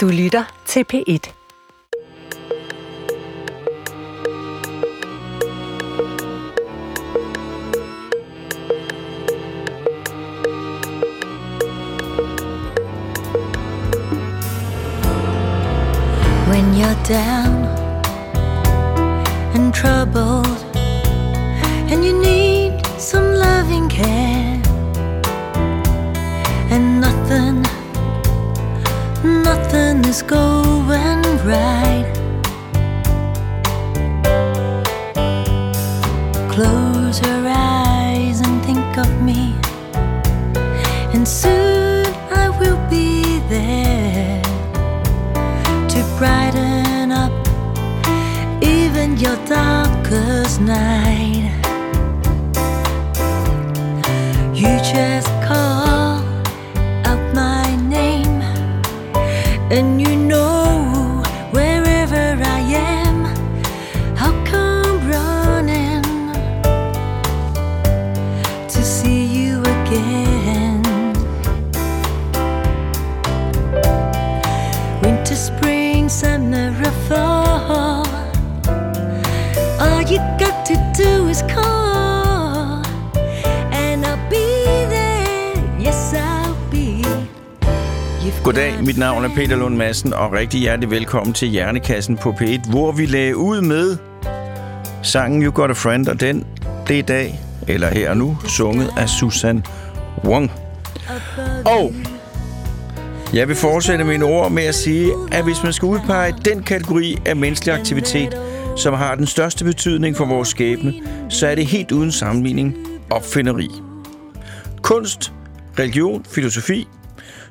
Du lytter til P1. When you're down darkest night. Goddag, mit navn er Peter Lund Madsen, og rigtig hjertelig velkommen til Hjernekassen på P1, hvor vi lagde ud med sangen You Got a Friend, og den, det er i dag, eller her og nu, sunget af Susan Wong. Og jeg vil fortsætte mine ord med at sige, at hvis man skal udpege den kategori af menneskelig aktivitet, som har den største betydning for vores skæbne, så er det helt uden sammenligning opfinderi. Kunst, religion, filosofi,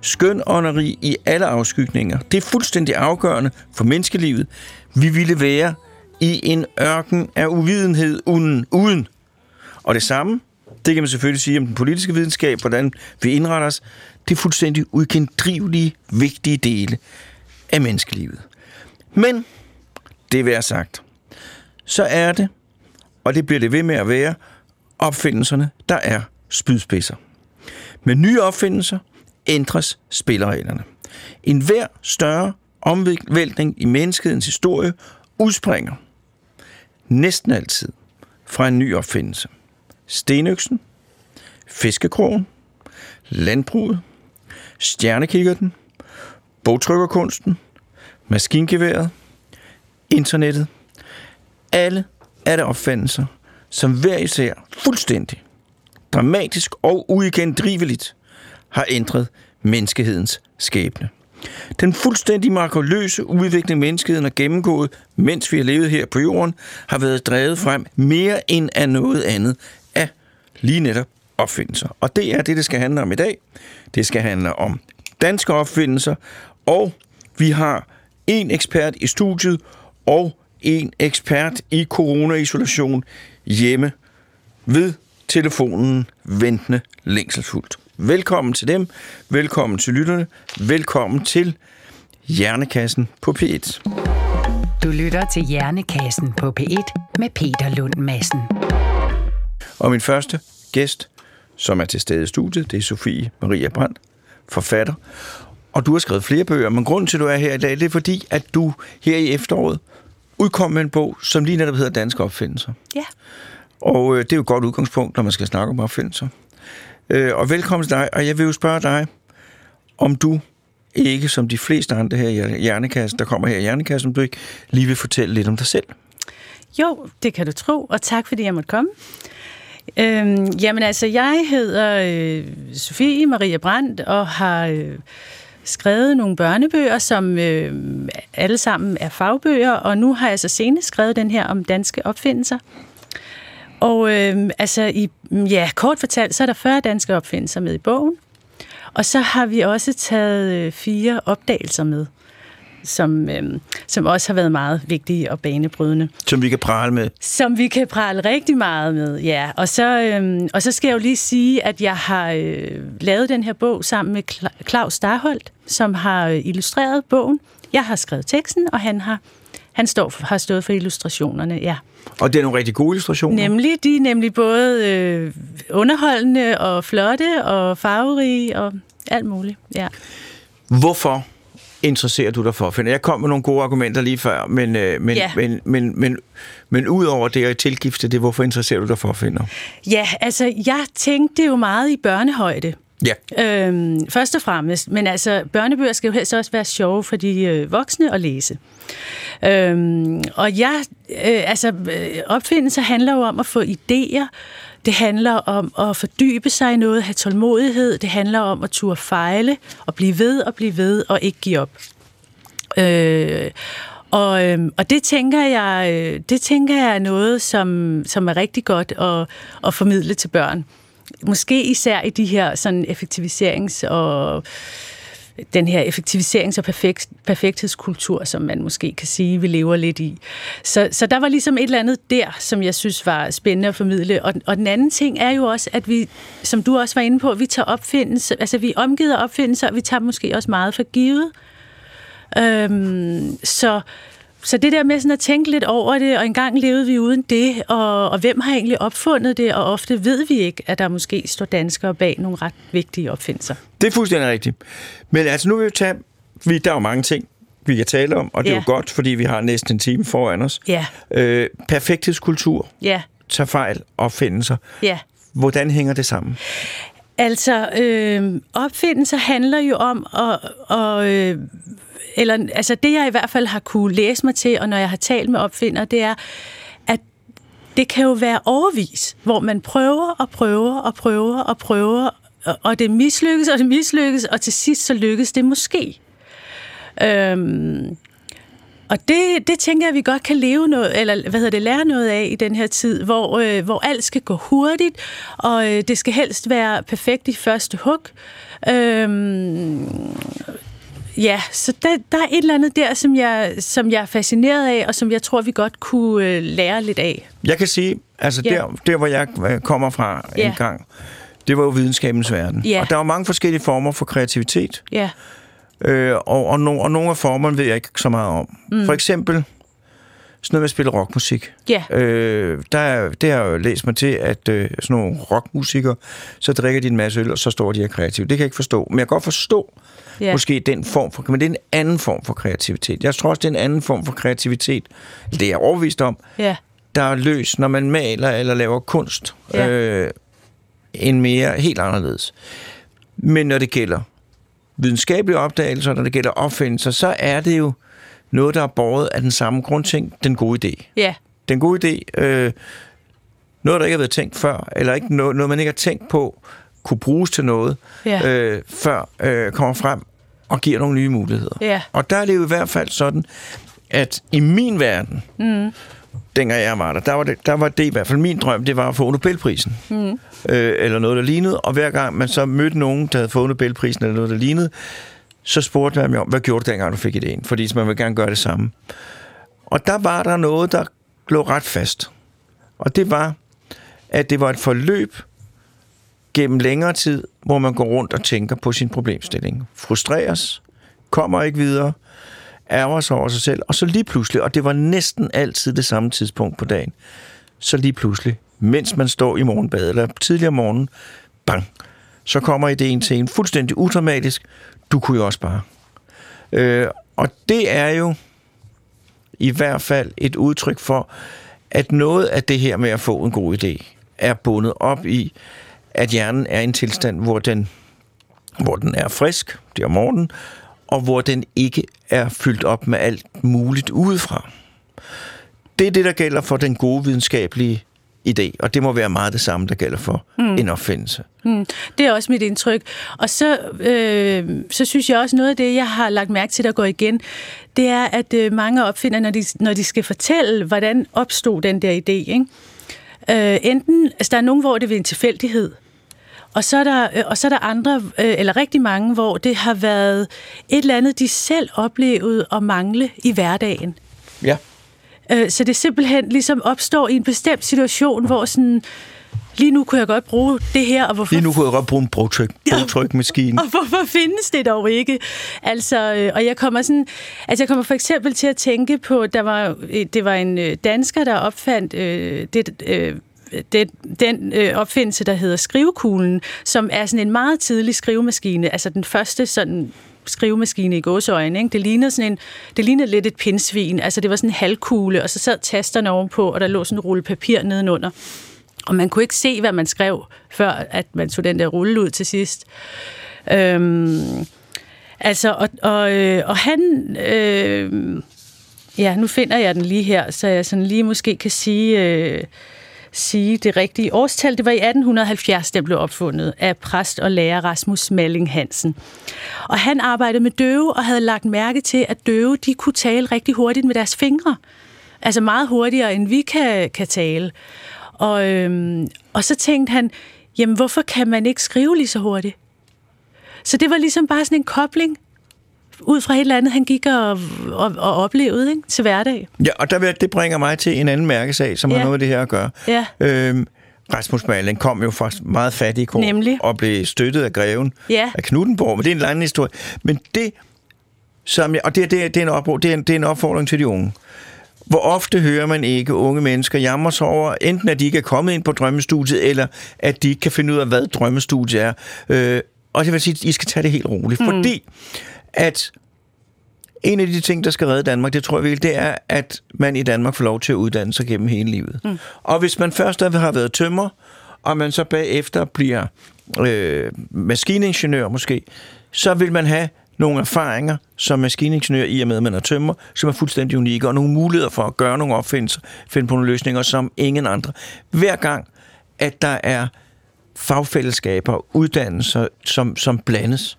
skøn ånderi i alle afskygninger. Det er fuldstændig afgørende for menneskelivet. Vi ville være i en ørken af uvidenhed uden. uden. Og det samme, det kan man selvfølgelig sige om den politiske videnskab, hvordan vi indretter os. Det er fuldstændig uigendrivelige, vigtige dele af menneskelivet. Men, det vil jeg sagt, så er det, og det bliver det ved med at være, opfindelserne, der er spydspidser. Med nye opfindelser ændres spillereglerne. En hver større omvæltning i menneskehedens historie udspringer næsten altid fra en ny opfindelse. Stenøksen, fiskekrogen, landbruget, stjernekikkerten, bogtrykkerkunsten, maskingeværet, internettet. Alle er der opfindelser, som hver især fuldstændig, dramatisk og uigendriveligt har ændret menneskehedens skæbne. Den fuldstændig makroløse udvikling, menneskeheden har gennemgået, mens vi har levet her på jorden, har været drevet frem mere end af noget andet af lige netop opfindelser. Og det er det, det skal handle om i dag. Det skal handle om danske opfindelser, og vi har en ekspert i studiet og en ekspert i coronaisolation hjemme ved telefonen ventende længselsfuldt. Velkommen til dem, velkommen til lytterne, velkommen til Hjernekassen på P1. Du lytter til Hjernekassen på P1 med Peter Lund Madsen. Og min første gæst, som er til stede i studiet, det er Sofie Maria Brandt, forfatter. Og du har skrevet flere bøger, men grunden til, at du er her i dag, det er fordi, at du her i efteråret udkom med en bog, som lige netop hedder Danske Opfindelser. Ja. Og øh, det er jo et godt udgangspunkt, når man skal snakke om opfindelser. Øh, og velkommen til dig, og jeg vil jo spørge dig, om du ikke, som de fleste andre her i Hjernekassen, der kommer her i Hjernekassen, du ikke lige vil fortælle lidt om dig selv. Jo, det kan du tro, og tak fordi jeg måtte komme. Øhm, jamen altså, jeg hedder øh, Sofie Maria Brandt og har øh, skrevet nogle børnebøger, som øh, alle sammen er fagbøger, og nu har jeg så senest skrevet den her om danske opfindelser. Og øh, altså, i, ja, kort fortalt, så er der 40 danske opfindelser med i bogen, og så har vi også taget øh, fire opdagelser med, som, øh, som også har været meget vigtige og banebrydende. Som vi kan prale med. Som vi kan prale rigtig meget med, ja. Og så, øhm, og så skal jeg jo lige sige, at jeg har øh, lavet den her bog sammen med Cla- Claus Starholdt, som har øh, illustreret bogen. Jeg har skrevet teksten, og han har han står, har stået for illustrationerne, ja. Og det er nogle rigtig gode illustrationer. Nemlig, de er nemlig både øh, underholdende og flotte og farverige og alt muligt, ja. Hvorfor interesserer du dig for? For jeg kom med nogle gode argumenter lige før, men, øh, men, Ja. men, men, men, men ud over det at tilgifte det, hvorfor interesserer du dig for finder? Ja, altså, jeg tænkte jo meget i børnehøjde. Ja. Øhm, først og fremmest. Men altså, børnebøger skal jo helst også være sjove for de øh, voksne at læse. Øhm, og jeg, øh, altså, øh, opfindelser handler jo om at få idéer. Det handler om at fordybe sig i noget, have tålmodighed. Det handler om at turde fejle og blive ved og blive ved og ikke give op. Øh, og, øhm, og det tænker jeg, øh, det tænker jeg er noget, som, som er rigtig godt at, at formidle til børn. Måske især i de her sådan effektiviserings- og den her effektiviserings- og perfekt, perfekthedskultur, som man måske kan sige, vi lever lidt i. Så, så der var ligesom et eller andet der, som jeg synes var spændende at formidle. Og, og den anden ting er jo også, at vi, som du også var inde på, vi tager opfindelser, altså vi omgiver opfindelser, og vi tager måske også meget for givet. Øhm, så, så det der med sådan at tænke lidt over det, og engang levede vi uden det, og, og hvem har egentlig opfundet det, og ofte ved vi ikke, at der måske står danskere bag nogle ret vigtige opfindelser. Det er fuldstændig rigtigt. Men altså nu vil vi tage, vi, der er jo mange ting, vi kan tale om, og det er Ja. jo godt, fordi vi har næsten en time foran os. Ja, Øh, perfekthedskultur, ja, tager fejl, opfindelser. ja. Hvordan hænger det sammen? Altså, øh, opfindelser handler jo om at, og, øh, eller, altså det jeg i hvert fald har kunne læse mig til, og når jeg har talt med opfindere, det er, at det kan jo være overvis, hvor man prøver og prøver og prøver og prøver, og, og det mislykkes, og det mislykkes, og til sidst så lykkes det måske. Øhm, og det, det tænker jeg, at vi godt kan leve noget, eller hvad hedder det, lære noget af i den her tid, hvor, øh, hvor alt skal gå hurtigt, og øh, det skal helst være perfekt i første hug. Øhm, ja, så der, der er et eller andet der, som jeg, som jeg er fascineret af, og som jeg tror, vi godt kunne øh, lære lidt af. Jeg kan sige, altså Ja. der, der hvor jeg øh, kommer fra Ja. en gang, det var jo videnskabens verden. Ja. Og der var mange forskellige former for kreativitet, Ja, øh, og, og, no, og nogle af formerne ved jeg ikke så meget om. Mm. For eksempel sådan noget med at spille rockmusik. ja, Øh, der, er- det har jeg læst mig til, at øh, sådan nogle rockmusikere, så drikker de en masse øl, og så står de her kreative. Det kan jeg ikke forstå. Men jeg kan godt forstå ja. måske den form for... Men det er en anden form for kreativitet. Jeg tror også, det er en anden form for kreativitet. Det er jeg overbevist om. ja, Der er løs, når man maler eller laver kunst. Ja. Øh, en mere helt anderledes. Men når det gælder videnskabelige opdagelser, når det gælder opfindelser, så er det jo noget, der er båret af den samme grundting, den gode idé ja, den gode idé, øh, noget, der ikke har været tænkt før, eller ikke noget, noget, man ikke har tænkt på, kunne bruges til noget, Ja. øh, før øh, kommer frem og giver nogle nye muligheder. Ja. Og der er det jo i hvert fald sådan, at i min verden, mm. dengang jeg var der, der var, det, der var det i hvert fald min drøm, det var at få Nobelprisen. Mm. Øh, eller noget, der lignede. Og hver gang man så mødte nogen, der havde fået Nobelprisen eller noget, der lignede, så spurgte man mig om, hvad gjorde du dengang, du fik idéen? Fordi man vil gerne gøre det samme. Og der var der noget, der lå ret fast. Og det var, at det var et forløb gennem længere tid, hvor man går rundt og tænker på sin problemstilling. Frustreres, kommer ikke videre, ærger sig over sig selv, og så lige pludselig, og det var næsten altid det samme tidspunkt på dagen, så lige pludselig, mens man står i morgenbadet, eller tidligere om morgenen, bang, så kommer ideen til en fuldstændig udramatisk, du kunne jo også bare. Øh, og det er jo i hvert fald et udtryk for, at noget af det her med at få en god idé, er bundet op i, at hjernen er i en tilstand, hvor den, hvor den er frisk, det er om morgenen, og hvor den ikke er fyldt op med alt muligt udefra. Det er det, der gælder for den gode videnskabelige idé, og det må være meget det samme, der gælder for mm. en opfindelse. Mm, det er også mit indtryk. Og så, øh, så synes jeg også, noget af det, jeg har lagt mærke til, der går igen, det er, at øh, mange opfinder, når de, når de skal fortælle, hvordan opstod den der idé, ikke? Øh, enten, altså der er nogen, hvor det er en tilfældighed, og så er der, øh, og så er der andre, øh, eller rigtig mange, hvor det har været et eller andet, de selv oplevede at mangle i hverdagen. Ja. Øh, Så det simpelthen ligesom opstår i en bestemt situation, hvor sådan, lige nu kunne jeg godt bruge det her, og hvorfor Lige nu kunne jeg godt bruge en brugtryk, brugtrykmaskine. og hvorfor findes det dog ikke? Altså, øh, og jeg kommer sådan, altså jeg kommer for eksempel til at tænke på, der var, øh, det var en øh, dansker, der opfandt øh, det, øh, det, den øh, opfindelse, der hedder skrivekuglen, som er sådan en meget tidlig skrivemaskine, altså den første sådan skrivemaskine i gåseøjne. Ikke? Det, lignede sådan en, det lignede lidt et pindsvin. Altså det var sådan en halvkugle, og så sad tasterne ovenpå, og der lå sådan en rulle papir nedenunder. Og man kunne ikke se, hvad man skrev, før at man tog den der rulle ud til sidst. Øhm, altså, og, og, øh, og han... Øh, ja, nu finder jeg den lige her, så jeg sådan lige måske kan sige... Øh, sige det rigtige årstal. Det var i 1870, den blev opfundet af præst og lærer Rasmus Malling Hansen. Og han arbejdede med døve og havde lagt mærke til, at døve de kunne tale rigtig hurtigt med deres fingre. Altså meget hurtigere, end vi kan, kan tale. Og, øhm, og så tænkte han, jamen hvorfor kan man ikke skrive lige så hurtigt? Så det var ligesom bare sådan en kobling ud fra et eller andet, han gik og, og, og oplevede ikke, til hverdag. Ja, og der det bringer mig til en anden mærkesag, som ja. har noget med det her at gøre. Ja. Øhm, Rasmus Malling kom jo fra meget fattig kår Nemlig. og blev støttet af greven Ja. af Knuttenborg, men det er en lang historie. Men det, som jeg, og det, det, det, er en op, det, er en, det er en opfordring til de unge. Hvor ofte hører man ikke unge mennesker jammer sig over, enten at de ikke er kommet ind på drømmestudiet, eller at de ikke kan finde ud af, hvad drømmestudiet er. Øh, og det vil sige, at I skal tage det helt roligt, mm. fordi at en af de ting, der skal redde Danmark, det tror jeg virkelig, det er, at man i Danmark får lov til at uddanne sig gennem hele livet. Mm. Og hvis man først har været tømmer, og man så bagefter bliver øh, maskiningeniør måske, så vil man have nogle erfaringer som maskiningeniør i og med, at man er tømmer, som er fuldstændig unikke, og nogle muligheder for at gøre nogle opfindelser, finde på nogle løsninger, som ingen andre. Hver gang, at der er fagfællesskaber, uddannelser, som, som blandes,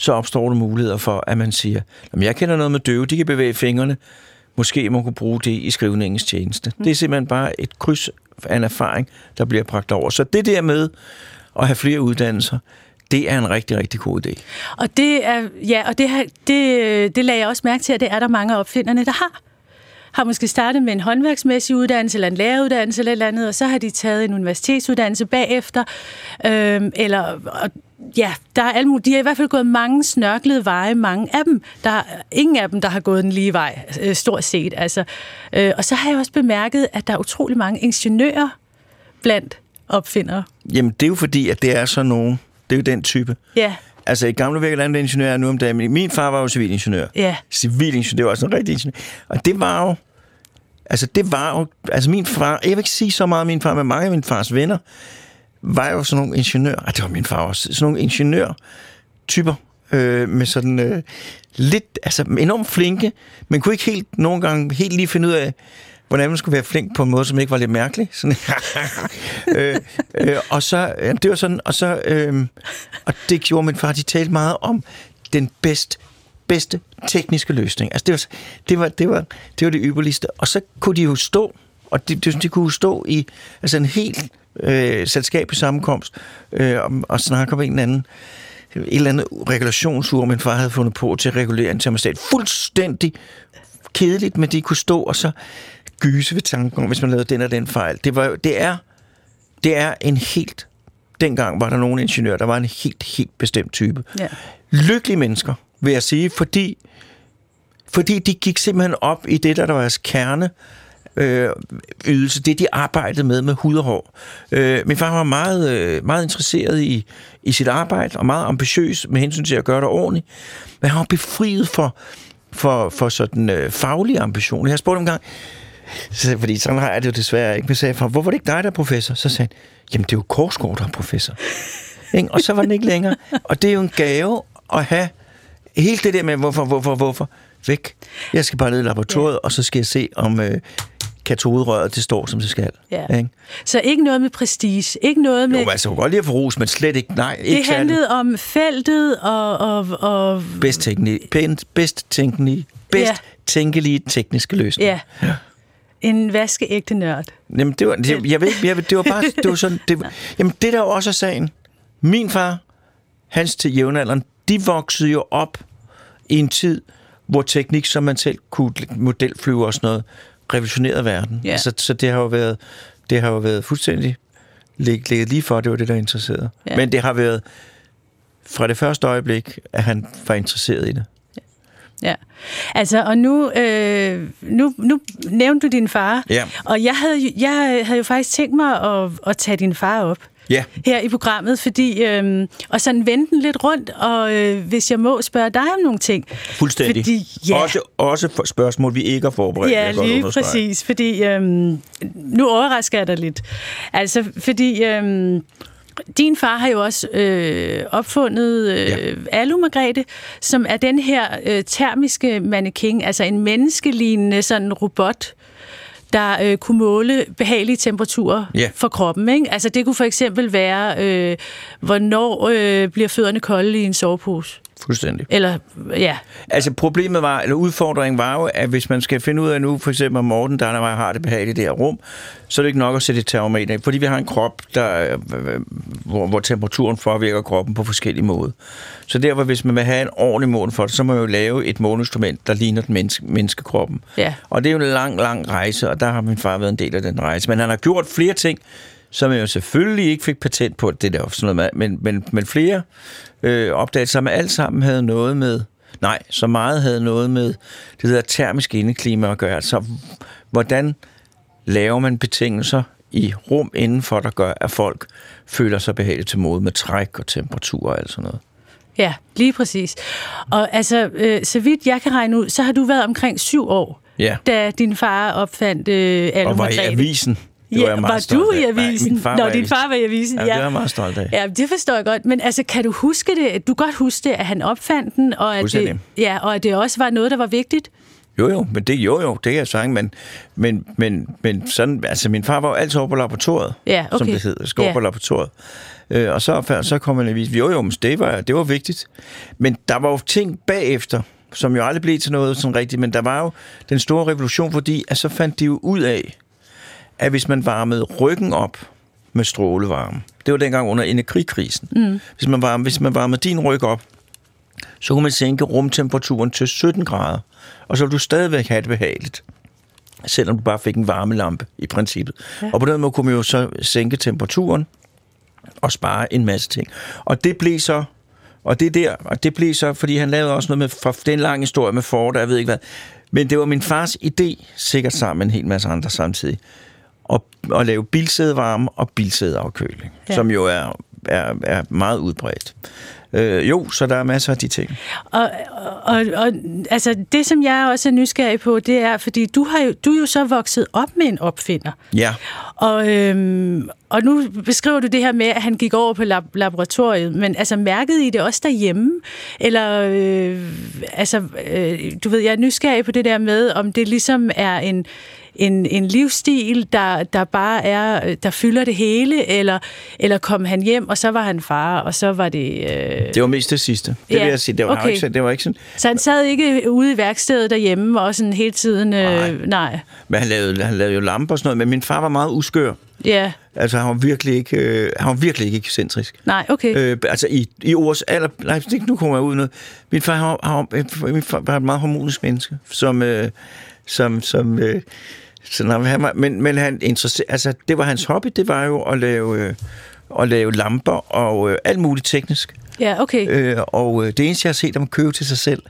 så opstår der muligheder for, at man siger, at jeg kender noget med døve, de kan bevæge fingrene, måske må kunne bruge det i skrivningens tjeneste. Mm. Det er simpelthen bare et kryds af en erfaring, der bliver bragt over. Så det der med at have flere uddannelser, det er en rigtig, rigtig god idé. Og det er, ja, og det, har, det, det lagde jeg også mærke til, at det er der mange af opfinderne, der har. Har måske startet med en håndværksmæssig uddannelse, eller en læreruddannelse, eller et eller andet, og så har de taget en universitetsuddannelse bagefter. Øhm, eller, og, ja, der er alle de har i hvert fald gået mange snørklede veje, mange af dem. Der er ingen af dem, der har gået den lige vej, øh, stort set. Altså, øh, og så har jeg også bemærket, at der er utrolig mange ingeniører blandt opfindere. Jamen, det er jo fordi, at det er sådan nogen, det er jo den type. Ja, Altså, i gamle virke landingeniør er nu om dagen, men min far var jo civilingeniør. ja, Civilingeniør, det var også en rigtig ingeniør. Og det var jo, altså det var jo, altså min far, jeg vil ikke sige så meget om min far, men mange af min fars venner, var jo sådan nogle ingeniører, ah, det var min far også, sådan nogle ingeniør-typer, øh, med sådan øh, lidt, altså enormt flinke, men kunne ikke helt, nogle gange helt lige finde ud af, hvordan man skulle være flink på en måde, som ikke var lidt mærkelig. Sådan, øh, øh, og så, ja, det var sådan, og så, øh, og det gjorde min far, de talte meget om den bedst, bedste tekniske løsning. Altså det var, det var, det var, det var det ypperligste. Og så kunne de jo stå, og de, de, de kunne stå i altså en helt øh, selskabelig sammenkomst øh, og, og snakke om en eller anden et eller andet regulationsur, min far havde fundet på til at regulere en termostat. Fuldstændig kedeligt, men de kunne stå og så gyse ved tanken om, hvis man lavede den og den fejl. Det, var, det, er, det er en helt... Dengang var der nogle ingeniører, der var en helt, helt bestemt type. ja. Lykkelige mennesker, vil jeg sige, fordi, fordi de gik simpelthen op i det, der, der var deres kerne, øh, ydelse, det de arbejdede med med hud og hår. Øh, min far var meget, øh, meget interesseret i, i sit arbejde, og meget ambitiøs med hensyn til at gøre det ordentligt. Men han var befriet for, for, for sådan øh, faglige ambitioner. Jeg spurgte en gang, så, fordi sådan har jeg det jo desværre ikke, men sagde jeg, "Far, hvorfor er det ikke dig, der er professor? Så sagde han, jamen det er jo Korsgaard, der er professor. Ikke? og så var den ikke længere. Og det er jo en gave at have helt det der med, hvorfor, hvorfor, hvorfor, væk. Jeg skal bare ned i laboratoriet, ja. og så skal jeg se, om øh, katoderøret, det står, som det skal. Ja. Ikke? Så ikke noget med prestige, ikke noget med... Jo, altså, kunne godt lide at få ros, men slet ikke, nej, ikke det særlig. handlede om feltet og, og, og Bedst, tekni, bedst, tænkelige, bedst Ja. ja. tænkelige tekniske løsninger. ja, en vaskeægte nørd. Jamen, det var, det, jeg ved ikke, jeg, ved- det var bare, det var sådan, det, jamen, det der også er sagen. Min far, hans til jævnaldrende, de voksede jo op i en tid, hvor teknik, som man selv kunne modelflyve og sådan noget, revolutionerede verden. Ja. Altså, så det har jo været, det har jo været fuldstændig lig- ligget lige for, det var det, der interesserede. Ja. Men det har været fra det første øjeblik, at han var interesseret i det. Ja, altså, og nu, øh, nu, nu nævnte du din far, Ja. og jeg havde, jeg havde jo faktisk tænkt mig at, at tage din far op. Ja. her i programmet, fordi, øhm, og sådan vende den lidt rundt, og øh, hvis jeg må spørge dig om nogle ting. Fuldstændig. Fordi, ja, Også, også for spørgsmål, vi ikke har forberedt. Ja, lige præcis, fordi øhm, nu overrasker jeg dig lidt. Altså, fordi øhm, din far har jo også øh, opfundet øh, ja. Alu Margrethe, som er den her øh, termiske mannequin, altså en menneskelignende sådan robot, der øh, kunne måle behagelige temperaturer Ja. for kroppen. Ikke? Altså det kunne for eksempel være, øh, hvornår øh, bliver fødderne kolde i en sovepose. Fuldstændig. Eller, ja, Altså problemet var, eller udfordringen var jo, at hvis man skal finde ud af nu, for eksempel om Morten, der er, har det behageligt i det her rum, så er det ikke nok at sætte et termometer fordi vi har en krop, der, øh, hvor, hvor temperaturen påvirker kroppen på forskellige måder. Så derfor, hvis man vil have en ordentlig mål for det, så må man jo lave et måleinstrument, der ligner den menneske, menneskekroppen. Ja. Og det er jo en lang, lang rejse, og der har min far været en del af den rejse. Men han har gjort flere ting, som jeg jo selvfølgelig ikke fik patent på, det der sådan noget men, men, men flere øh, opdagelser, som alt sammen havde noget med, nej, så meget havde noget med det hedder termisk indeklima at gøre. Altså, hvordan laver man betingelser i rum indenfor, der gør, at folk føler sig behageligt til mode med træk og temperatur og alt sådan noget. Ja, lige præcis. Og altså, øh, så vidt jeg kan regne ud, så har du været omkring syv år, Ja. da din far opfandt øh, Alu Og var i avisen. Det Ja, var, jeg meget var du i. Nej, avisen? min far Nå, var i din far var i avisen, Ja, ja. det er jeg meget stolt af. Ja, det forstår jeg godt. Men altså, kan du huske det? Du kan godt huske det, at han opfandt den, og at, det, Fuldstændig. ja, og at det også var noget, der var vigtigt? Jo, jo, men det, jo, jo, det kan jeg sige, men, men, men, men sådan, altså min far var jo altid over på laboratoriet, Ja, som okay. det hedder, skal over Ja. på laboratoriet. Øh, og så, så kom han viste, jo, jo, men det var, det var vigtigt. Men der var jo ting bagefter, som jo aldrig blev til noget sådan rigtigt, men der var jo den store revolution, fordi at så fandt de jo ud af, at hvis man varmede ryggen op med strålevarme, det var dengang under energikrisen, mm. hvis, man varmede, hvis man varmede din ryg op, så kunne man sænke rumtemperaturen til 17 grader, og så ville du stadigvæk have det behageligt, selvom du bare fik en varmelampe i princippet. Ja. Og på den måde kunne man jo så sænke temperaturen og spare en masse ting. Og det blev så, og det der, og det blev så, fordi han lavede også noget med, for det er en lang historie med Ford, og jeg ved ikke hvad, men det var min fars idé, sikkert sammen med en hel masse andre samtidig, at, at lave bilsædevarme og bilsædeafkøling. Ja. som jo er, er, er meget udbredt. Øh, jo, så der er masser af de ting. Og, og, og altså, det, som jeg også er nysgerrig på, det er, fordi du, har jo, du er jo så vokset op med en opfinder. Ja, Og, øhm, og nu beskriver du det her med, at han gik over på lab- laboratoriet, men altså mærkede I det også derhjemme? Eller, øh, altså, øh, du ved, jeg er nysgerrig på det der med, om det ligesom er en, en, en livsstil, der, der bare er, der fylder det hele, eller, eller kom han hjem, og så var han far, og så var det... Øh, det var mest det sidste. Det Ja, vil jeg sige. Det var, okay. ikke, det var ikke sådan, så han sad ikke ude i værkstedet derhjemme, og sådan hele tiden... Øh, Nej. nej. men han lavede, han lavede jo lamper og sådan noget, men min far var meget uskør. Ja, Altså, han var virkelig ikke, øh, han var virkelig ikke ekscentrisk. nej, okay. Øh, altså, i, i ords alder... Nej, nu kommer jeg ud noget. Min far, han var, han var, min far var et meget harmonisk menneske, som... Øh, som, som øh, så, han var, men, men han interesser, altså, det var hans hobby, det var jo at lave, øh, at lave lamper og øh, alt muligt teknisk. Ja, okay. Øh, og øh, det eneste, jeg har set ham købe til sig selv,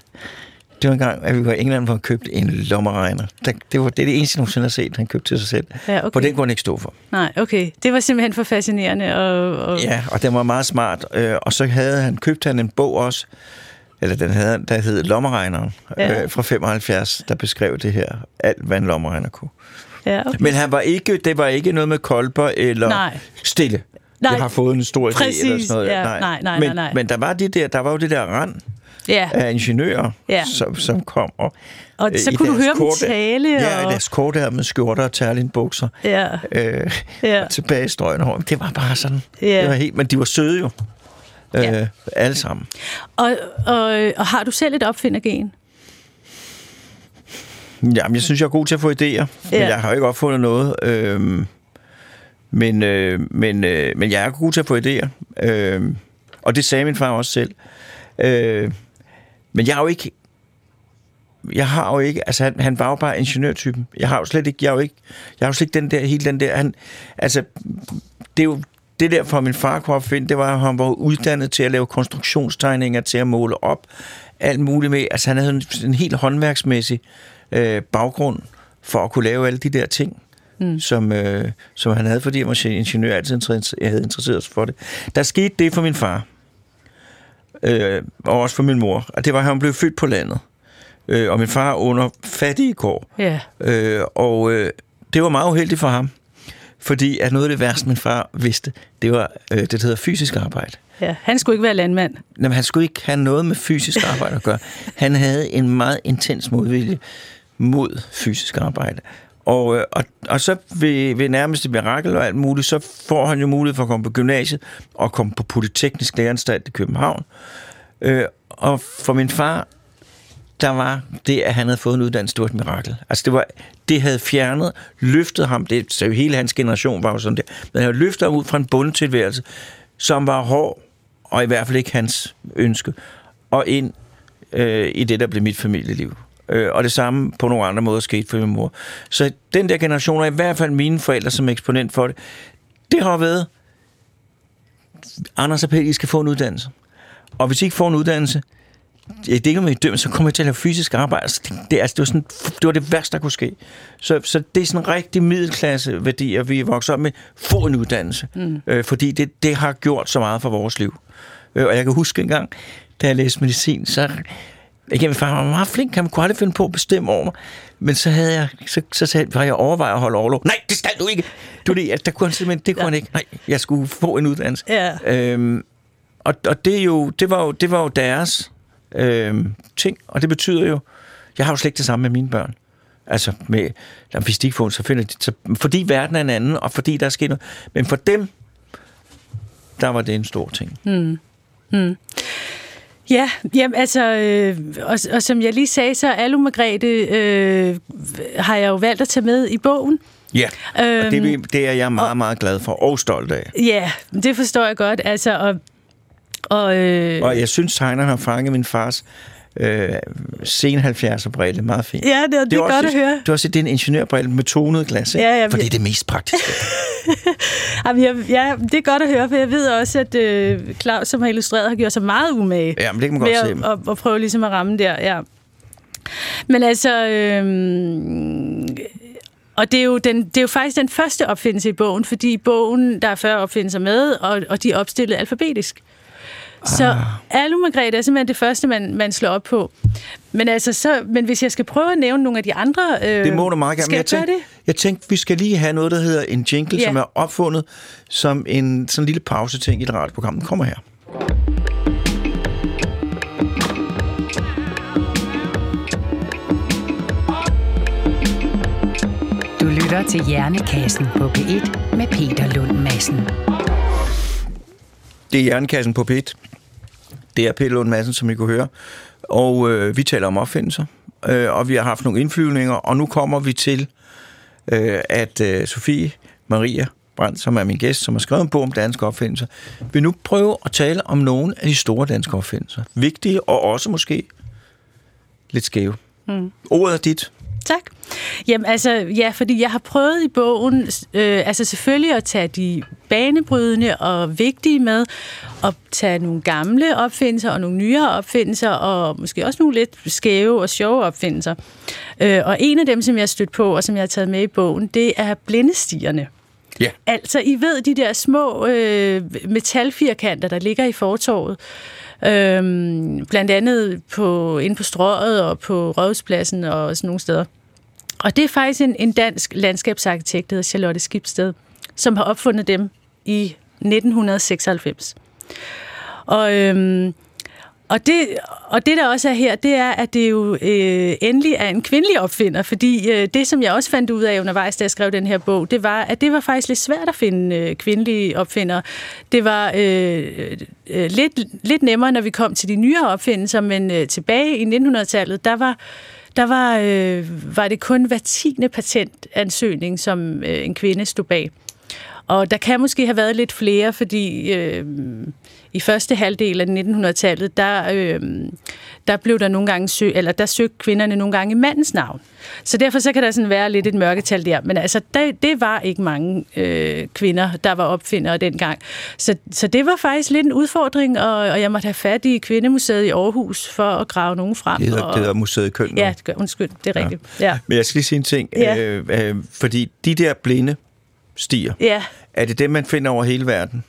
det var en gang, at vi var i England, hvor han købte en lommeregner. Det, var, det det eneste, jeg nogensinde har set, han købte til sig selv. Ja, okay. For den kunne han ikke stå for. Nej, okay. Det var simpelthen for fascinerende. Og, og... Ja, og den var meget smart. Øh, og så havde han købt han en bog også, eller den havde, der hed Lommeregneren, Ja. øh, fra 75, der beskrev det her, alt hvad en lommeregner kunne. ja okay. Men han var ikke, det var ikke noget med kolber eller Nej. stille. Nej. Jeg har fået en stor idé eller sådan noget. ja. Nej, nej, men, nej, nej. men der var, det der, der var jo det der rand ja. af ingeniører, Ja. som, som kom. Og, Og øh, så i kunne du deres høre dem korte- tale, Ja, og- og... deres korte med skjorter og terlingbukser. Ja. Øh, Ja. og tilbage i strøgen hår. Det var bare sådan. Ja. Det var helt, men de var søde jo. Ja. Øh, alle sammen. Og, og, og har du selv et opfindergen? Jamen, jeg synes, jeg er god til at få idéer, ja. men jeg har jo ikke opfundet noget. Øhm, men, øh, men, øh, men jeg er god til at få idéer. Øhm, og det sagde min far også selv. Øh, men jeg har jo ikke... Jeg har jo ikke... Altså, han, han var jo bare ingeniørtypen. Jeg har jo slet ikke... Jeg har jo ikke... Jeg har jo slet ikke den der... Hele den der... Han, altså, det er jo... Det der for min far kunne opfinde, det var, at han var uddannet til at lave konstruktionstegninger, til at måle op, alt muligt med. Altså han havde en, en helt håndværksmæssig øh, baggrund for at kunne lave alle de der ting. mm. som, øh, som han havde, fordi han var ingeniør, altid jeg havde interesseret sig for det. Der skete det for min far, øh, og også for min mor, og det var, at han blev født på landet. Øh, og min far under fattige kår. Ja. Øh, og øh, det var meget uheldigt for ham, fordi at noget af det værste, min far vidste, det var øh, det, der hedder fysisk arbejde. ja. Han skulle ikke være landmand. Jamen, han skulle ikke have noget med fysisk arbejde at gøre. Han havde en meget intens modvilje mod fysisk arbejde. Og, øh, og, og så ved, ved nærmeste mirakel og alt muligt, så får han jo mulighed for at komme på gymnasiet og komme på Polyteknisk Læreranstalt i København. Øh, og for min far, der var det, at han havde fået en uddannelse, det var et mirakel. Altså det, var, det havde fjernet, løftet ham, det så hele hans generation var jo sådan der, men han løftet ham ud fra en bundtilværelse, som var hård, og i hvert fald ikke hans ønske, og ind øh, i det, der blev mit familieliv. Øh, og det samme på nogle andre måder skete for min mor. Så den der generation, og i hvert fald mine forældre som eksponent for det, det har været, Anders og Pelle, I skal få en uddannelse. Og hvis I ikke får en uddannelse, det er ikke med I dømmer, så kommer I til at lave fysisk arbejde. Altså, det, det, altså, det, var sådan, det var det værste, der kunne ske. Så, så det er sådan en rigtig middelklasse værdi, at vi er vokset op med, få en uddannelse. Mm. Øh, fordi det, det har gjort så meget for vores liv. Øh, og jeg kan huske en gang, da jeg læste medicin, så ikke, min far var meget flink, han kunne aldrig finde på at bestemme over mig. Men så havde jeg, så, så sagde, var jeg overvejet at holde overlov. Nej, det skal du ikke! Du, det, altså, der kunne han simpelthen, det kunne ja. han ikke. Nej, jeg skulle få en uddannelse. Ja. Øhm, og, og det, er jo, det, var jo, det var jo deres øhm, ting, og det betyder jo, jeg har jo slet ikke det samme med mine børn. Altså, med, hvis de ikke får, så finder de, så, fordi verden er en anden, og fordi der er sket noget. Men for dem, der var det en stor ting. Ja, jamen, altså, øh, og, og som jeg lige sagde, så Alu Margrethe øh, har jeg jo valgt at tage med i bogen. Ja, og det, Øhm, det er jeg meget, meget glad for, og stolt af. Ja, det forstår jeg godt. Altså, og, og, øh, Og jeg synes, tegneren har fanget min fars øh, sen 70'er brille meget fint. ja, det, det, det er også, godt at høre. Det er også det er en ingeniørbrille med tonet glas, ikke? Ja, ja, for det er det mest praktiske. Jamen, jeg, ja, det er godt at høre, for jeg ved også, at øh, Claus, som har illustreret, har gjort sig meget umage ja, men det kan man godt se. med at, at, at prøve ligesom at ramme der, ja. Men altså, øh, og det er, jo den, det er jo faktisk den første opfindelse i bogen, fordi i bogen, der er 40 opfindelser med, og, og de er opstillet alfabetisk. Så Ah. Alu Margrethe er simpelthen det første, man, man slår op på. Men, altså, så, men hvis jeg skal prøve at nævne nogle af de andre... Øh, Det må du meget gerne. Skal jeg tænkte, det? jeg tænkte, vi skal lige have noget, der hedder en jingle, Ja. som er opfundet som en sådan en lille pauseting i et radioprogram. Den kommer her. Du lytter til Hjernekassen på P1 med Peter Lund Madsen. Det er Jernkassen på P1. Det er Peter Lund Madsen, som I kunne høre. Og øh, vi taler om opfindelser. Øh, og vi har haft nogle indflyvninger, og nu kommer vi til, øh, at øh, Sofie Maria Brandt, som er min gæst, som har skrevet en bog om danske opfindelser, vil nu prøve at tale om nogle af de store danske opfindelser. Vigtige og også måske lidt skæve. Mm. Ordet er dit. Tak. Jamen altså, ja, fordi jeg har prøvet i bogen, øh, altså selvfølgelig at tage de banebrydende og vigtige med, og tage nogle gamle opfindelser og nogle nyere opfindelser, og måske også nogle lidt skæve og sjove opfindelser. Øh, og en af dem, som jeg har stødt på, og som jeg har taget med i bogen, det er blindestierne. Ja. Altså, I ved, de der små øh, metalfirkanter, der ligger i fortorvet, øhm, blandt andet på, inde på strøget og på Rådhuspladsen og sådan nogle steder. Og det er faktisk en, en dansk landskabsarkitekt, der hedder Charlotte Skibsted, som har opfundet dem i 1996. Og, øhm, og, det, og det, der også er her, det er, at det jo øh, endelig er en kvindelig opfinder, fordi øh, det, som jeg også fandt ud af undervejs, da jeg skrev den her bog, det var, at det var faktisk lidt svært at finde øh, kvindelige opfindere. Det var øh, øh, lidt, lidt nemmere, når vi kom til de nyere opfindelser, men øh, tilbage i 1900-tallet, der var der var, øh, var det kun hver tiende patentansøgning, som øh, en kvinde stod bag. Og der kan måske have været lidt flere, fordi øh, i første halvdel af 1900-tallet, der, øh, der blev der nogle gange sø, eller der søgte kvinderne nogle gange i mandens navn. Så derfor så kan der sådan være lidt et mørketal der. Men altså, det, det var ikke mange øh, kvinder, der var opfindere dengang. Så, så det var faktisk lidt en udfordring, og, og jeg måtte have fat i Kvindemuseet i Aarhus for at grave nogen frem. Det hedder, og, det hedder Museet Køn. nu. Ja, undskyld, det er rigtigt. Ja. Men jeg skal lige sige en ting. Ja. Øh, øh, fordi de der blinde stier, ja. er det dem, man finder over hele verden?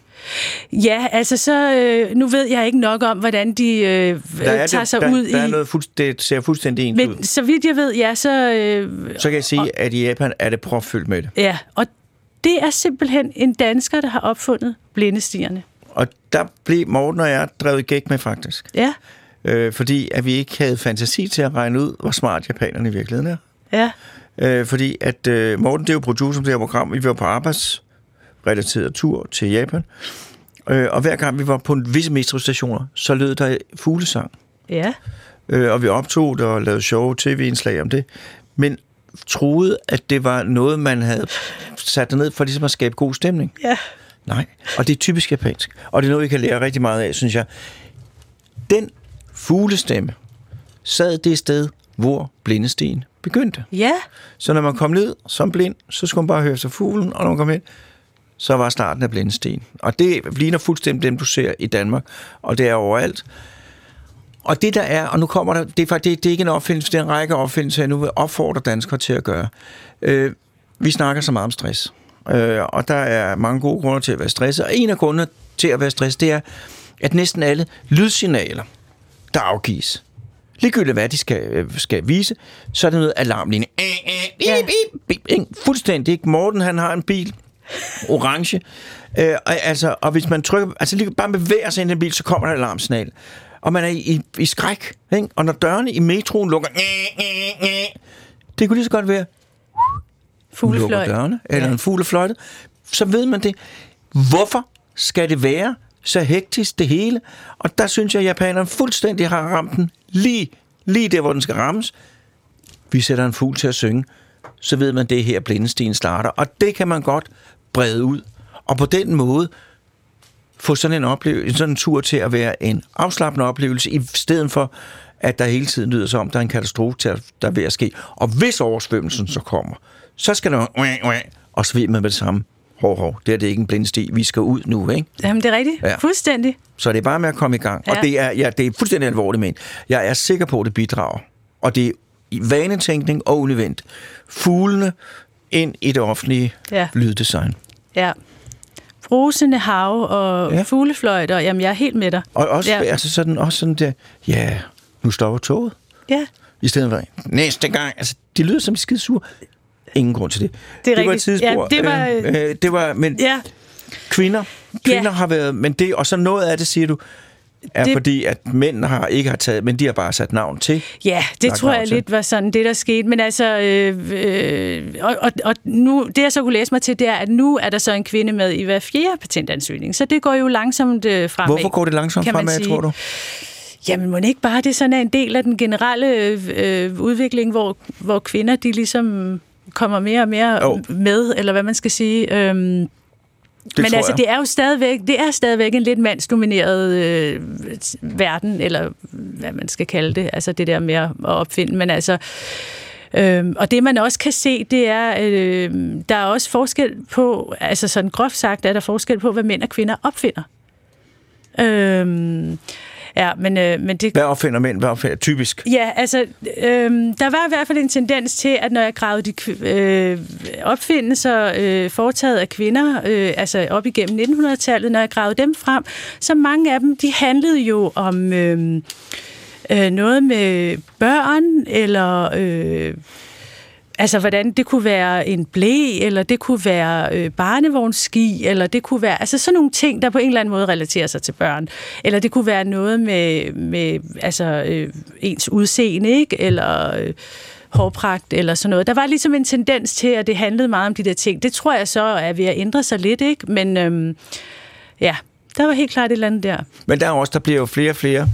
Ja, altså så, øh, nu ved jeg ikke nok om, hvordan de øh, Der er, tager det, sig der, ud der i... er noget fuldst- det ser fuldstændig ens ud. så vidt jeg ved, ja, så... Øh, Så kan jeg sige, at i Japan er det propfyldt med det. ja, og det er simpelthen en dansker, der har opfundet blindestierne. Og der blev Morten og jeg drevet gæk med faktisk. Ja, Øh, fordi at vi ikke havde fantasi til at regne ud, hvor smart japanerne i virkeligheden er. ja, Øh, fordi at øh, Morten, det er jo producer på det her program. Vi var på arbejdsrelateret tur til Japan. Øh, og hver gang vi var på en visse metrostationer, så lød der fuglesang. ja, Øh, og vi optog det og lavede sjove tv-indslag om det. Men troede, at det var noget, man havde sat ned for ligesom at skabe god stemning. ja. Nej, og det er typisk japansk. Og det er noget, vi kan lære rigtig meget af, synes jeg. Den fuglestemme sad det sted, hvor blindestien begyndte. Ja, Så når man kom ned som blind, så skulle man bare høre sig fuglen, og når man kom ind, så var starten af blindestien. Og det ligner fuldstændig dem, du ser i Danmark, og det er overalt. Og det der er, og nu kommer der, det er faktisk det, det er ikke en opfindelse, det er en række opfindelser, jeg nu vil opfordre danskere til at gøre. Øh, vi snakker så meget om stress, øh, og der er mange gode grunde til at være stresset, og en af grundene til at være stresset, det er, at næsten alle lydsignaler, der afgives, ligegyldigt hvad de skal, øh, skal vise, så er det noget alarmlinje. Ja. Fuldstændig. Ikke? Morten, han har en bil, orange. Øh, og, altså, og hvis man trykker, altså lige bare bevæger sig ind i en bil, så kommer der et alarmsignal. Og man er i, i, i skræk. Ikke? Og når dørene i metroen lukker, det kunne lige så godt være, lukker fuglefløjt. dørene, eller Ja. en fuglefløjte, så ved man det. Hvorfor skal det være så hektisk det hele? Og der synes jeg, at japanerne fuldstændig har ramt den lige, lige der, hvor den skal rammes. Vi sætter en fugl til at synge, så ved man, det er her blindestien starter. Og det kan man godt brede ud. Og på den måde få sådan en, oplevelse, sådan en tur til at være en afslappende oplevelse, i stedet for, at der hele tiden lyder som, der er en katastrofe, der der er ved at ske. Og hvis oversvømmelsen så kommer, så skal der... Og man med det samme. Hov, hov, det er det ikke en blindsti. Vi skal ud nu, ikke? Jamen, det er rigtigt. Ja. Fuldstændig. Så det er bare med at komme i gang. Ja. Og det er, ja, det er fuldstændig alvorligt men Jeg er sikker på, at det bidrager. Og det er i vanetænkning og unødvendigt. Fuglene ind i det offentlige Ja. lyddesign. Ja. Brusende hav og Ja. fuglefløjter. Jamen, jeg er helt med dig. Og også, ja. Altså sådan, også sådan der, ja, nu stopper toget. Ja, I stedet for, næste gang, altså, de lyder som skide sure. Ingen grund til det. Det er det var et tidsspor. Ja, det var- Øh, øh, det var, men ja. kvinder, kvinder Ja. har været, men det, og så noget af det, siger du, er det, fordi, at mænd har ikke har taget, men de har bare sat navn til. Ja, det tror jeg til. lidt var sådan det, der skete. Men altså, øh, øh, og, og, og nu, det jeg så kunne læse mig til, det er, at nu er der så en kvinde med i hver fjerde patentansøgning. Så det går jo langsomt øh, fremad. Hvorfor går det langsomt fremad, sige. tror du? Jamen, må det ikke bare det sådan er en del af den generelle øh, øh, udvikling, hvor, hvor kvinder de ligesom kommer mere og mere Jo. med, eller hvad man skal sige. Øhm, Det men altså, jeg. det er jo stadigvæk, det er stadigvæk en lidt mandsdomineret øh, verden, eller hvad man skal kalde det, altså det der med at opfinde. Men altså, øh, og det man også kan se, det er, øh, der er også forskel på, altså sådan groft sagt, er der forskel på, hvad mænd og kvinder opfinder. Øh, ja, men, øh, men det, Hvad opfinder mænd? Hvad opfinder typisk? Ja, altså, øhm, der var i hvert fald en tendens til, at når jeg gravede de øh, opfindelser øh, foretaget af kvinder, øh, altså op igennem 1900-tallet, når jeg gravede dem frem, så mange af dem, de handlede jo om øh, øh, noget med børn, eller... Øh, Altså, hvordan det kunne være en blæ, eller det kunne være øh, barnevognsski, eller det kunne være... Altså, sådan nogle ting, der på en eller anden måde relaterer sig til børn. Eller det kunne være noget med, med altså, øh, ens udseende, ikke? Eller... Øh, hårpragt eller sådan noget. Der var ligesom en tendens til, at det handlede meget om de der ting. Det tror jeg så er ved at ændre sig lidt, ikke? Men øhm, ja, der var helt klart et eller andet der. Men der er også, der bliver jo flere og flere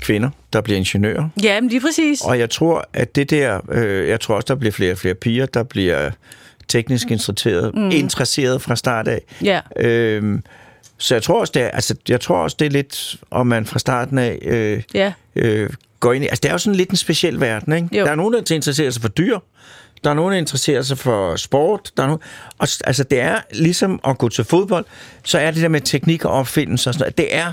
kvinder, der bliver ingeniører. Ja, men lige præcis. Og jeg tror, at det der, øh, jeg tror også, der bliver flere og flere piger, der bliver teknisk interesseret, mm. interesseret fra start af. Ja. Øhm, Så jeg tror også, det er, altså, jeg tror også, det er lidt, om man fra starten af øh, Ja. øh, går ind i... Altså, det er jo sådan lidt en speciel verden, ikke? Jo. Der er nogen, der interesserer sig for dyr. Der er nogen, der interesserer sig for sport. Der er nogen, og, altså, det er ligesom at gå til fodbold, så er det der med teknik og opfindelse og sådan noget, det er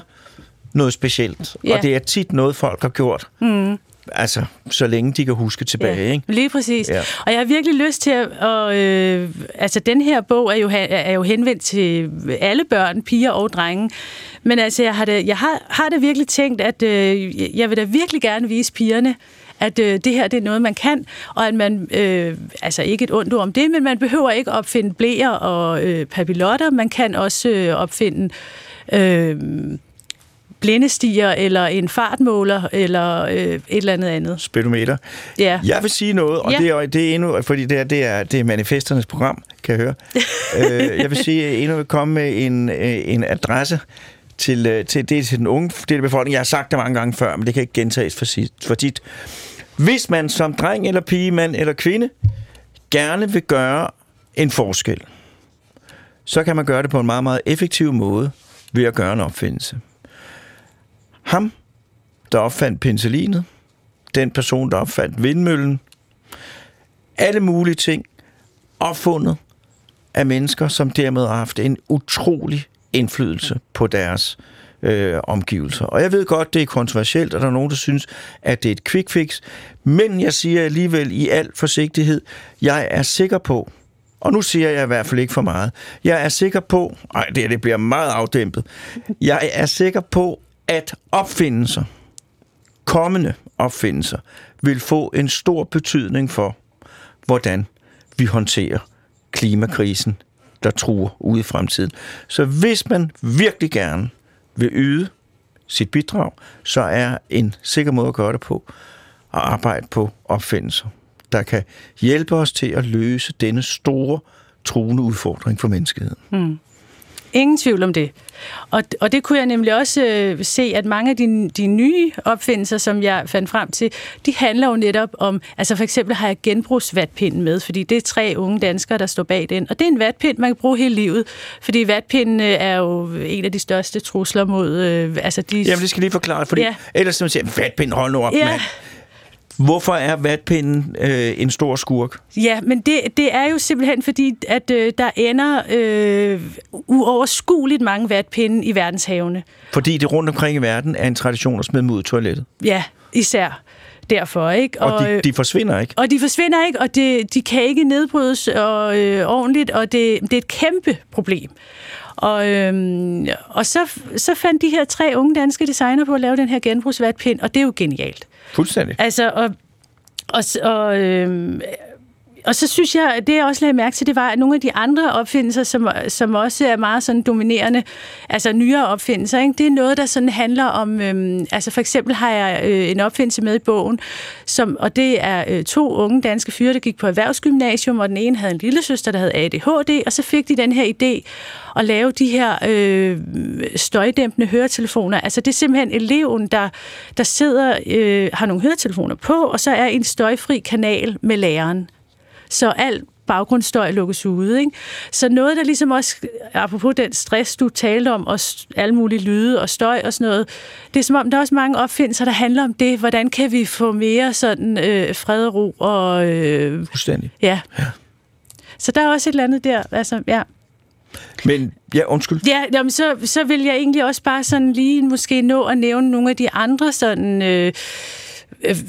noget specielt. Ja. Og det er tit noget, folk har gjort. Mm. Altså, så længe de kan huske tilbage, ikke? Lige præcis. Ja. Ja. Og jeg har virkelig lyst til at... Og, øh, altså, den her bog er jo, er jo henvendt til alle børn, piger og drenge. Men altså, jeg har, det, jeg har, har det virkelig tænkt, at øh, jeg vil da virkelig gerne vise pigerne, at øh, det her det er noget, man kan, og at man, øh, altså ikke et ondt ord om det, men man behøver ikke opfinde blæer og øh, papillotter. Man kan også øh, opfinde øh, blændestiger, eller en fartmåler, eller øh, et eller andet andet. Speedometer. Ja. Jeg vil sige noget, og Ja. det, er, det er endnu, fordi det er, det er, det er manifesternes program, kan jeg høre. øh, jeg vil sige, at endnu vil komme med en, øh, en adresse til, øh, til, det til den unge del af befolkningen. Jeg har sagt det mange gange før, men det kan ikke gentages for, sit, for tit. Hvis man som dreng eller pige, mand eller kvinde, gerne vil gøre en forskel, så kan man gøre det på en meget, meget effektiv måde ved at gøre en opfindelse. Ham, der opfandt penicillinet, den person, der opfandt vindmøllen, alle mulige ting, opfundet af mennesker, som dermed har haft en utrolig indflydelse på deres øh, omgivelser. Og jeg ved godt, det er kontroversielt, og der er nogen, der synes, at det er et quick fix, men jeg siger alligevel i al forsigtighed, jeg er sikker på, og nu siger jeg i hvert fald ikke for meget, jeg er sikker på, nej, det, det bliver meget afdæmpet, jeg er sikker på, at opfindelser, kommende opfindelser vil få en stor betydning for, hvordan vi håndterer klimakrisen, der truer ude i fremtiden. Så hvis man virkelig gerne vil yde sit bidrag, så er en sikker måde at gøre det på at arbejde på opfindelser, der kan hjælpe os til at løse denne store, truende udfordring for menneskeheden. Hmm. Ingen tvivl om det. Og, og det kunne jeg nemlig også øh, se, at mange af de, de nye opfindelser, som jeg fandt frem til, de handler jo netop om, altså for eksempel har jeg genbrugsvatpinden med, fordi det er tre unge danskere, der står bag den. Og det er en vatpind, man kan bruge hele livet, fordi vatpinden øh, er jo en af de største trusler mod, øh, altså de... Jamen, det skal lige forklare, fordi. Ja. ellers så man siger, vatpind, hold nu op, Ja. mand. Hvorfor er vatpinden øh, en stor skurk? Ja, men det, det er jo simpelthen fordi, at øh, der ender øh, uoverskueligt mange vatpinde i verdenshavene. Fordi det rundt omkring i verden er en tradition at smide dem ud i toilettet. Ja, især derfor, ikke? Og, og øh, de, de forsvinder ikke. Og de forsvinder ikke, og det, de kan ikke nedbrydes og, øh, ordentligt, og det, det er et kæmpe problem. Og, øhm, og så, så fandt de her tre unge danske designer på at lave den her genbrugsvatpind, og det er jo genialt. Fuldstændig. Altså, og, og, og, øhm, og så synes jeg, at det jeg også lagde mærke til, det var, at nogle af de andre opfindelser, som, som også er meget sådan dominerende, altså nyere opfindelser, ikke? det er noget, der sådan handler om, øhm, altså for eksempel har jeg øh, en opfindelse med i bogen, som, og det er øh, to unge danske fyre, der gik på erhvervsgymnasium, og den ene havde en lille søster, der havde ADHD, og så fik de den her idé at lave de her øh, støjdæmpende høretelefoner. Altså det er simpelthen eleven, der, der sidder, øh, har nogle høretelefoner på, og så er en støjfri kanal med læreren så alt baggrundsstøj lukkes ude. Ikke? Så noget, der ligesom også, apropos den stress, du talte om, og alle mulige lyde og støj og sådan noget, det er som om, der er også mange opfindelser, der handler om det. Hvordan kan vi få mere sådan øh, fred og ro og... Øh, Fuldstændig. ja. Så der er også et eller andet der. Altså, ja. Men, ja, undskyld. Ja, jamen, så, så vil jeg egentlig også bare sådan lige måske nå at nævne nogle af de andre sådan øh,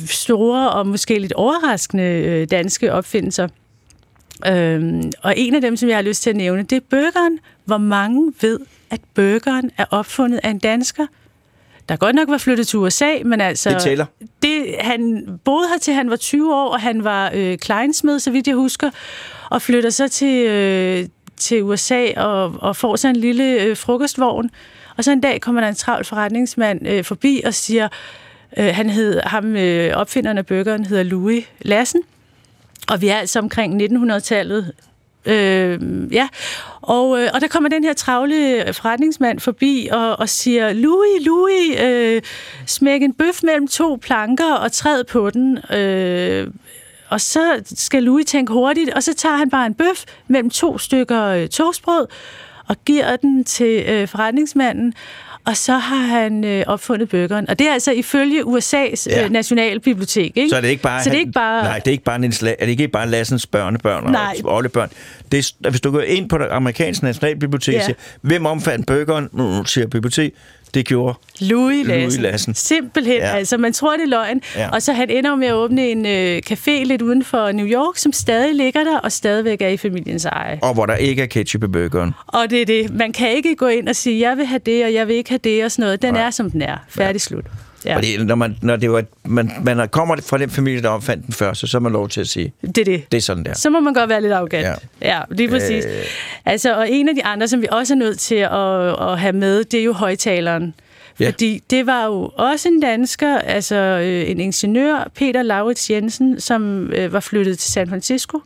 store og måske lidt overraskende øh, danske opfindelser. Øhm, og en af dem, som jeg har lyst til at nævne, det er burgeren. Hvor mange ved, at burgeren er opfundet af en dansker? Der godt nok var flyttet til USA, men altså... Det tæller. Det, han boede her til han var 20 år, og han var øh, kleinsmed, så vidt jeg husker, og flytter så til, øh, til USA og, og får så en lille øh, frokostvogn. Og så en dag kommer der en travl forretningsmand øh, forbi og siger, øh, han hed, ham øh, opfinderen af burgeren hedder Louis Lassen, og vi er altså omkring 1900-tallet. Øh, ja, og, øh, og der kommer den her travle forretningsmand forbi og, og siger, Louis, Louis, øh, smæk en bøf mellem to planker og træd på den. Øh, og så skal Louis tænke hurtigt, og så tager han bare en bøf mellem to stykker øh, toastbrød, og giver den til øh, forretningsmanden, og så har han øh, opfundet burgeren. Og det er altså ifølge USA's Ja. øh, nationalbibliotek, ikke? Så er det ikke bare... Så det er ikke bare... Nej, det er ikke bare, Niels er det ikke bare Lassens børnebørn og Nej. oldebørn. Det er, hvis du går ind på det amerikanske nationalbibliotek Ja. og siger, hvem omfandt burgeren? Nu siger bibliotek. Det gjorde Louis Lassen. Louis Lassen. Simpelthen. Ja. Ja. Altså, man tror, det er løgn. Ja. Ja. Og så han ender med at åbne en øh, café lidt uden for New York, som stadig ligger der, og stadigvæk er i familiens eje. og hvor der ikke er ketchup i burgeren. Og det er det. Man kan ikke gå ind og sige, jeg vil have det, og jeg vil ikke have det, og sådan noget. Den Nej. er, som den er. Færdig slut. Ja. Fordi når, man, når det var, man, man kommer fra den familie, der opfandt den første, så er man lov til at sige, Det er det. det er sådan der. Så må man godt være lidt arrogant. Ja. Ja, ja lige præcis. Øh... Altså, og en af de andre, som vi også er nødt til at, at have med, det er jo højtaleren. Ja. Fordi det var jo også en dansker, altså øh, en ingeniør, Peter Laurits Jensen, som øh, var flyttet til San Francisco.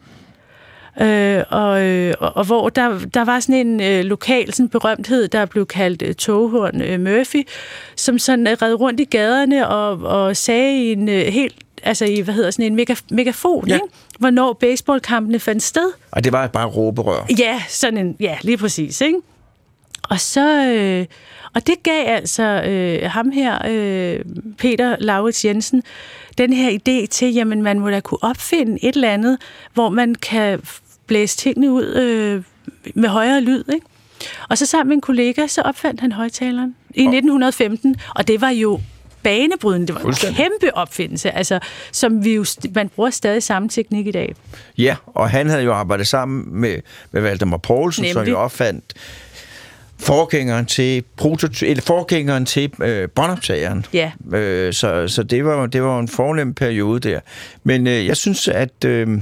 Øh, og, øh, og, og hvor der, der var sådan en øh, lokal sådan berømthed, der blev kaldt øh, toghorn øh, Murphy, som sådan øh, red rundt i gaderne og, og sagde i en øh, helt, altså i, hvad hedder sådan en mega, megafon, Ja. ikke? hvornår baseballkampene fandt sted. Og det var bare råberør. Ja, sådan en, ja, lige præcis, ikke? Og så, øh, og det gav altså øh, ham her, øh, Peter Laurits Jensen, den her idé til, jamen man må da kunne opfinde et eller andet, hvor man kan blæse tingene ud øh, med højere lyd, ikke? Og så sammen med en kollega, så opfandt han højtaleren i 1915, og det var jo banebrydende. Det var en kæmpe opfindelse, altså, som vi jo, man bruger stadig samme teknik i dag. Ja, og han havde jo arbejdet sammen med, med Valdemar Poulsen, som Nemlig. jo opfandt forgængeren til, prototy- eller forgængeren til øh, båndoptageren. Ja. Øh, så så det, var, det var en fornem periode der. Men øh, jeg synes, at, øh, øh,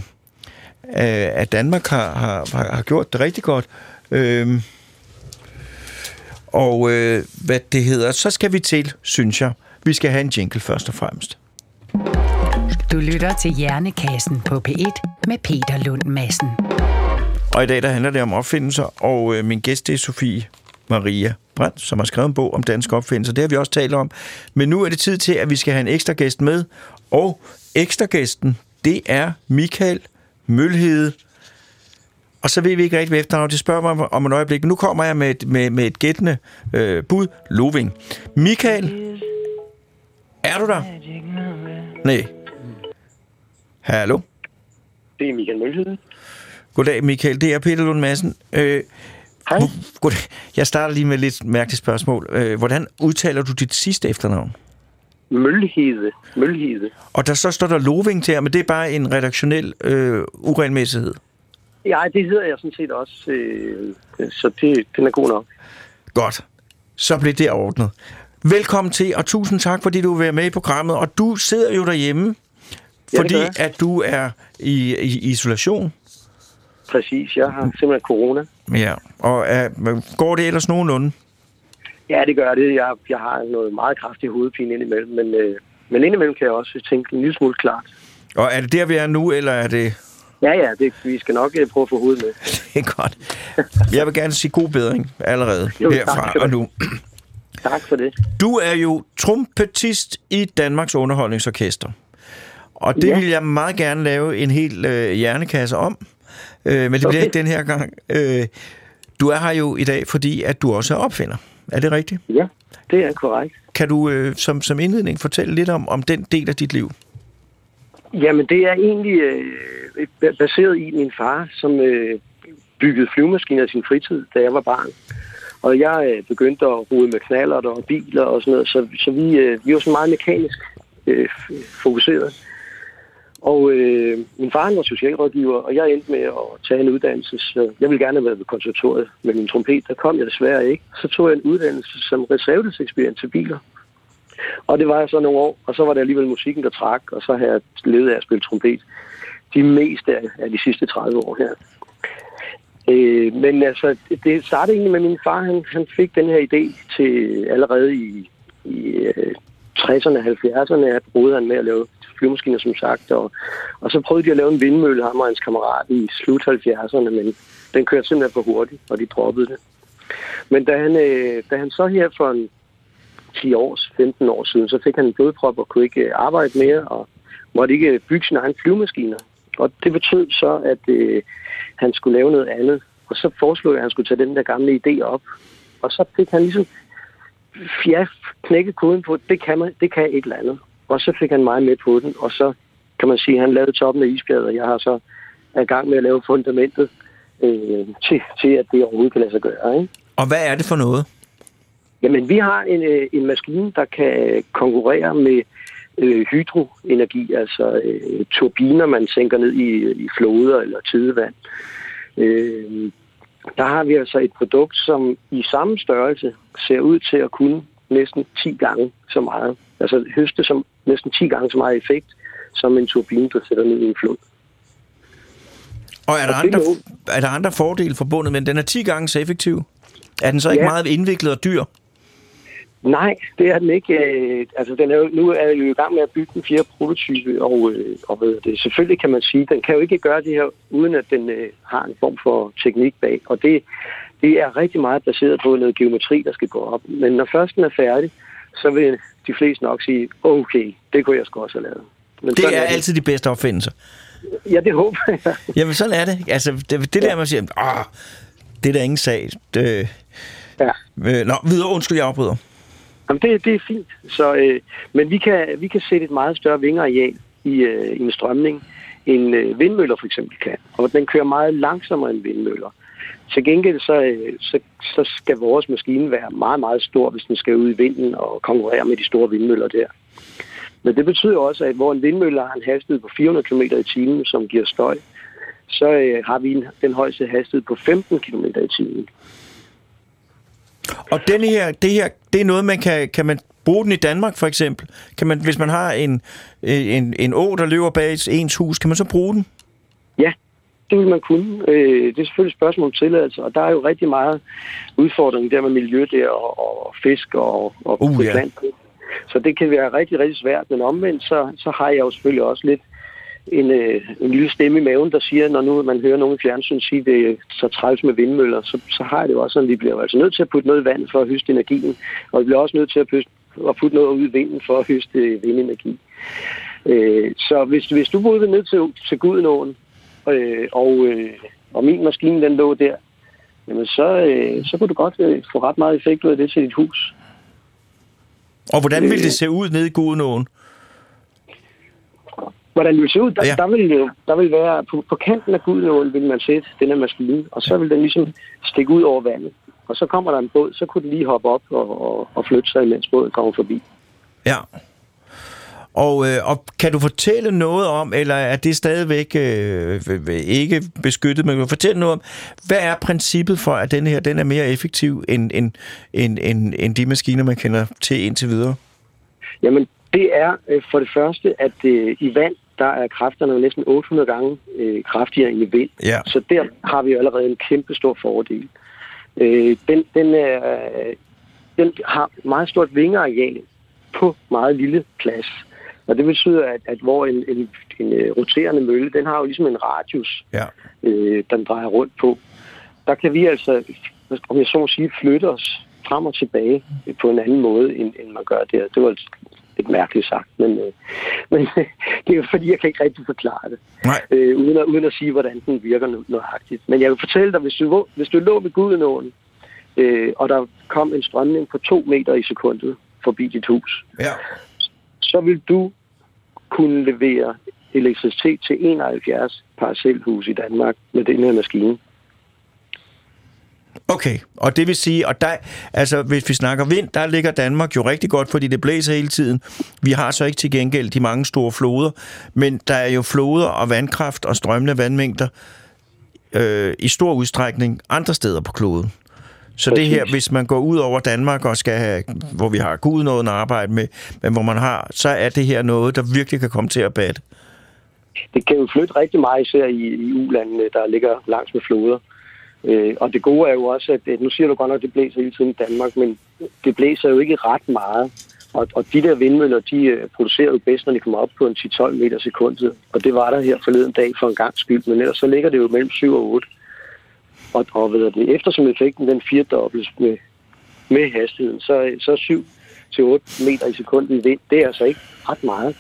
at Danmark har, har, har har gjort det rigtig godt. Øh, og øh, hvad det hedder, så skal vi til, synes jeg, vi skal have en jingle først og fremmest. Du lytter til Hjernekassen på P1 med Peter Lund Madsen. Og i dag der handler det om opfindelser, og øh, min gæst det er Sofie Maria Brandt, som har skrevet en bog om danske opfindelser. Det har vi også talt om. Men nu er det tid til, at vi skal have en ekstra gæst med. Og ekstra gæsten, det er Michael Mølhede. Og så ved vi ikke rigtig, hvad efternavn. Det spørger mig om et øjeblik. Nu kommer jeg med et, med, med et gættende øh, bud. Loving. Michael, er du der? Nej. Hallo? Det er Michael Mølhede. Goddag, Michael. Det er Peter Lund Madsen. Øh, Hej. Goddag. Jeg starter lige med et lidt mærkeligt spørgsmål. Øh, Hvordan udtaler du dit sidste efternavn? Mølhede. Mølhede. Og der så står der Loving til, men det er bare en redaktionel øh, uregelmæssighed. Ja, det hedder jeg sådan set også, øh, så det, den er god nok. Godt. Så bliver det ordnet. Velkommen til, og tusind tak, fordi du vil være med i programmet. Og du sidder jo derhjemme, Ja, fordi at du er i, i isolation. Præcis, jeg har simpelthen corona. Ja. Og øh, går det ellers nogenlunde? Ja, det gør det. Jeg, jeg har noget meget kraftig hovedpine indimellem, men, øh, men indimellem kan jeg også tænke en lille smule klart. Og er det der, vi er nu, eller er det... Ja, ja, det, vi skal nok øh, prøve at få hovedet med. Det er godt. Jeg vil gerne sige god bedring allerede Jo, tak herfra du og nu. Tak for det. Du er jo trompetist i Danmarks Underholdningsorkester. Og det Ja. vil jeg meget gerne lave en hel øh, hjernekasse om. Øh, men det bliver Okay. ikke den her gang. Øh, du er her jo i dag, fordi at du også er opfinder. Er det rigtigt? Ja, det er korrekt. Kan du øh, som, som indledning fortælle lidt om, om den del af dit liv? Jamen, det er egentlig øh, ba- baseret i min far, som øh, byggede flyvemaskiner i sin fritid, da jeg var barn. Og jeg øh, begyndte at rode med knaller og biler og sådan noget, så, så vi, øh, vi var sådan meget mekanisk øh, fokuseret. Og øh, min far han var socialrådgiver, og jeg endte med at tage en uddannelse. Så jeg ville gerne have været ved konservatoriet men min trompet. Der kom jeg desværre ikke. Så tog jeg en uddannelse som reservedelsekspedient til biler. Og det var jeg så nogle år, og så var det alligevel musikken, der trak, og så har jeg levet af at spille trompet de meste af, af de sidste 30 år her. Øh, men altså, det- startede egentlig med min far. Han, han fik den her idé til allerede i, i øh, 60'erne og 70'erne, at prøvede han med at lave flyvemaskiner, som sagt. Og, og så prøvede de at lave en vindmølle, ham og hans kammerat, i slut 70'erne, men den kørte simpelthen for hurtigt, og de droppede det. Men da han, øh, da han så her for en 10 år, 15 år siden, så fik han en blodprop og kunne ikke øh, arbejde mere, og måtte ikke øh, bygge sine egne flyvemaskiner. Og det betød så, at øh, han skulle lave noget andet. Og så foreslog jeg, at han skulle tage den der gamle idé op. Og så fik han ligesom ja, knækket koden på, det kan, man, det kan et eller andet. Og så fik han mig med på den, og så kan man sige, at han lavede toppen af isbjerget, og jeg har så er i gang med at lave fundamentet øh, til, til, at det overhovedet kan lade sig gøre. Ikke? Og hvad er det for noget? Jamen, vi har en, øh, en maskine, der kan konkurrere med øh, hydroenergi, altså øh, turbiner, man sænker ned i, i floder eller tidevand. Øh, der har vi altså et produkt, som i samme størrelse ser ud til at kunne næsten 10 gange så meget. Altså høste som næsten 10 gange så meget effekt, som en turbine, der sætter ned i en flod. Og er der, Og andre, er der andre fordele forbundet med den? Den er 10 gange så effektiv. Er den så ikke Ja. meget indviklet og dyr? Nej, det er den ikke. Øh, altså, den er jo, nu er jeg jo i gang med at bygge den fjerde prototype, og, øh, og hedder det, selvfølgelig kan man sige, den kan jo ikke gøre det her, uden at den øh, har en form for teknik bag. Og det, det er rigtig meget baseret på noget geometri, der skal gå op. Men når først den er færdig, så vil de fleste nok sige, okay, det kunne jeg sgu også have lavet. Men Det sådan er altid de bedste opfindelser. Ja, det håber jeg. Jamen, sådan er det. Altså, det, det der, man siger, ah, det er da ingen sag. Det, Ja. øh, nå, videre, undskyld, jeg afbryder. Jamen, det, det er fint. Så, øh, men vi kan, vi kan sætte et meget større vingeareal i, øh, i en strømning, end øh, vindmøller for eksempel kan. Og den kører meget langsommere end vindmøller. Til gengæld så, øh, så, så skal vores maskine være meget, meget stor, hvis den skal ud i vinden og konkurrere med de store vindmøller der. Men det betyder også, at hvor en vindmølle har en hastighed på 400 km i timen, som giver støj, så øh, har vi en, den højeste hastighed på 15 km i timen. Og denne her, det her, det er noget, man kan, kan man bruge den i Danmark, for eksempel? Kan man, hvis man har en, en, en å, der løber bag ens hus, kan man så bruge den? Ja, det vil man kunne. Øh, det er selvfølgelig et spørgsmål om tilladelse, og der er jo rigtig meget udfordring der med miljø der, og, og fisk og, og Uh, ja. land. Så det kan være rigtig, rigtig svært, men omvendt, så, så har jeg jo selvfølgelig også lidt en, øh, en lille stemme i maven, der siger, når nu man hører nogen i fjernsyn sige, det er så træls med vindmøller, så, så har jeg det jo også sådan, vi bliver altså nødt til at putte noget i vand for at høste energien, og vi bliver også nødt til at, pøste, at putte noget ud i vinden for at høste vindenergi. Øh, så hvis, hvis du boede ned til, til Gudenåen, øh, og, øh, og min maskine den lå der, jamen så, øh, så kunne du godt øh, få ret meget effekt ud af det til dit hus. Og hvordan vil det se ud nede i Gudenåen? Hvordan det vil se ud, der, Ja. der, vil, jo- der vil være, på, på kanten af Gudenåen vil man sætte den her maskine, og så vil den ligesom stikke ud over vandet. Og så kommer der en båd, så kunne den lige hoppe op og, og, og flytte sig, mens båden kommer forbi. Ja. Og, øh, og kan du fortælle noget om, eller er det stadigvæk øh, v- ikke beskyttet, men kan du fortælle noget om, hvad er princippet for, at den her den er mere effektiv end, end, end, end, end de maskiner, man kender til indtil videre? Jamen, det er øh, for det første, at øh, i vand, der er kræfterne næsten 800 gange øh, kraftigere end i vind. Ja. Så der har vi jo allerede en kæmpe stor fordel. Øh, den, den, er, den har meget stort vingeareal på meget lille plads. Og det betyder, at, at hvor en, en, en øh, roterende mølle, den har jo ligesom en radius, Ja. øh, den drejer rundt på. Der kan vi altså, om jeg så må sige, flytte os frem og tilbage på en anden måde, end, end man gør der. Det var lidt mærkeligt sagt, men, øh, men det er jo fordi, jeg kan ikke rigtig forklare det, Nej. øh, uden, at, uden at sige, hvordan den virker nø- nøjagtigt. Men jeg vil fortælle dig, hvis du, hvis du lå ved Gudenåen, øh, og der kom en strømning på to meter i sekundet forbi dit hus, Ja. så vil du kunne levere elektricitet til 71 parcelhus i Danmark med den her maskine. Okay, og det vil sige, og der, altså hvis vi snakker vind, der ligger Danmark jo rigtig godt, fordi det blæser hele tiden. Vi har så ikke til gengæld de mange store floder, men der er jo floder og vandkraft og strømmende vandmængder øh, i stor udstrækning andre steder på kloden. Så det her, hvis man går ud over Danmark og skal have, hvor vi har Gud noget at arbejde med, men hvor man har, så er det her noget, der virkelig kan komme til at batte. Det kan jo flytte rigtig meget, især i, i ulandene, der ligger langs med floder. Øh, og det gode er jo også, at øh, nu siger du godt nok, at det blæser hele tiden i Danmark, men det blæser jo ikke ret meget. Og, og de der vindmøller, de øh, producerer jo bedst, når de kommer op på en 10-12 meter sekundet. Og det var der her forleden dag for en gang skyld, men ellers så ligger det jo mellem 7 og 8. Og, og ved det, eftersom effekten den firedobles med, med hastigheden, så, så 7 til 8 meter i sekundet i vind, det er altså ikke ret meget.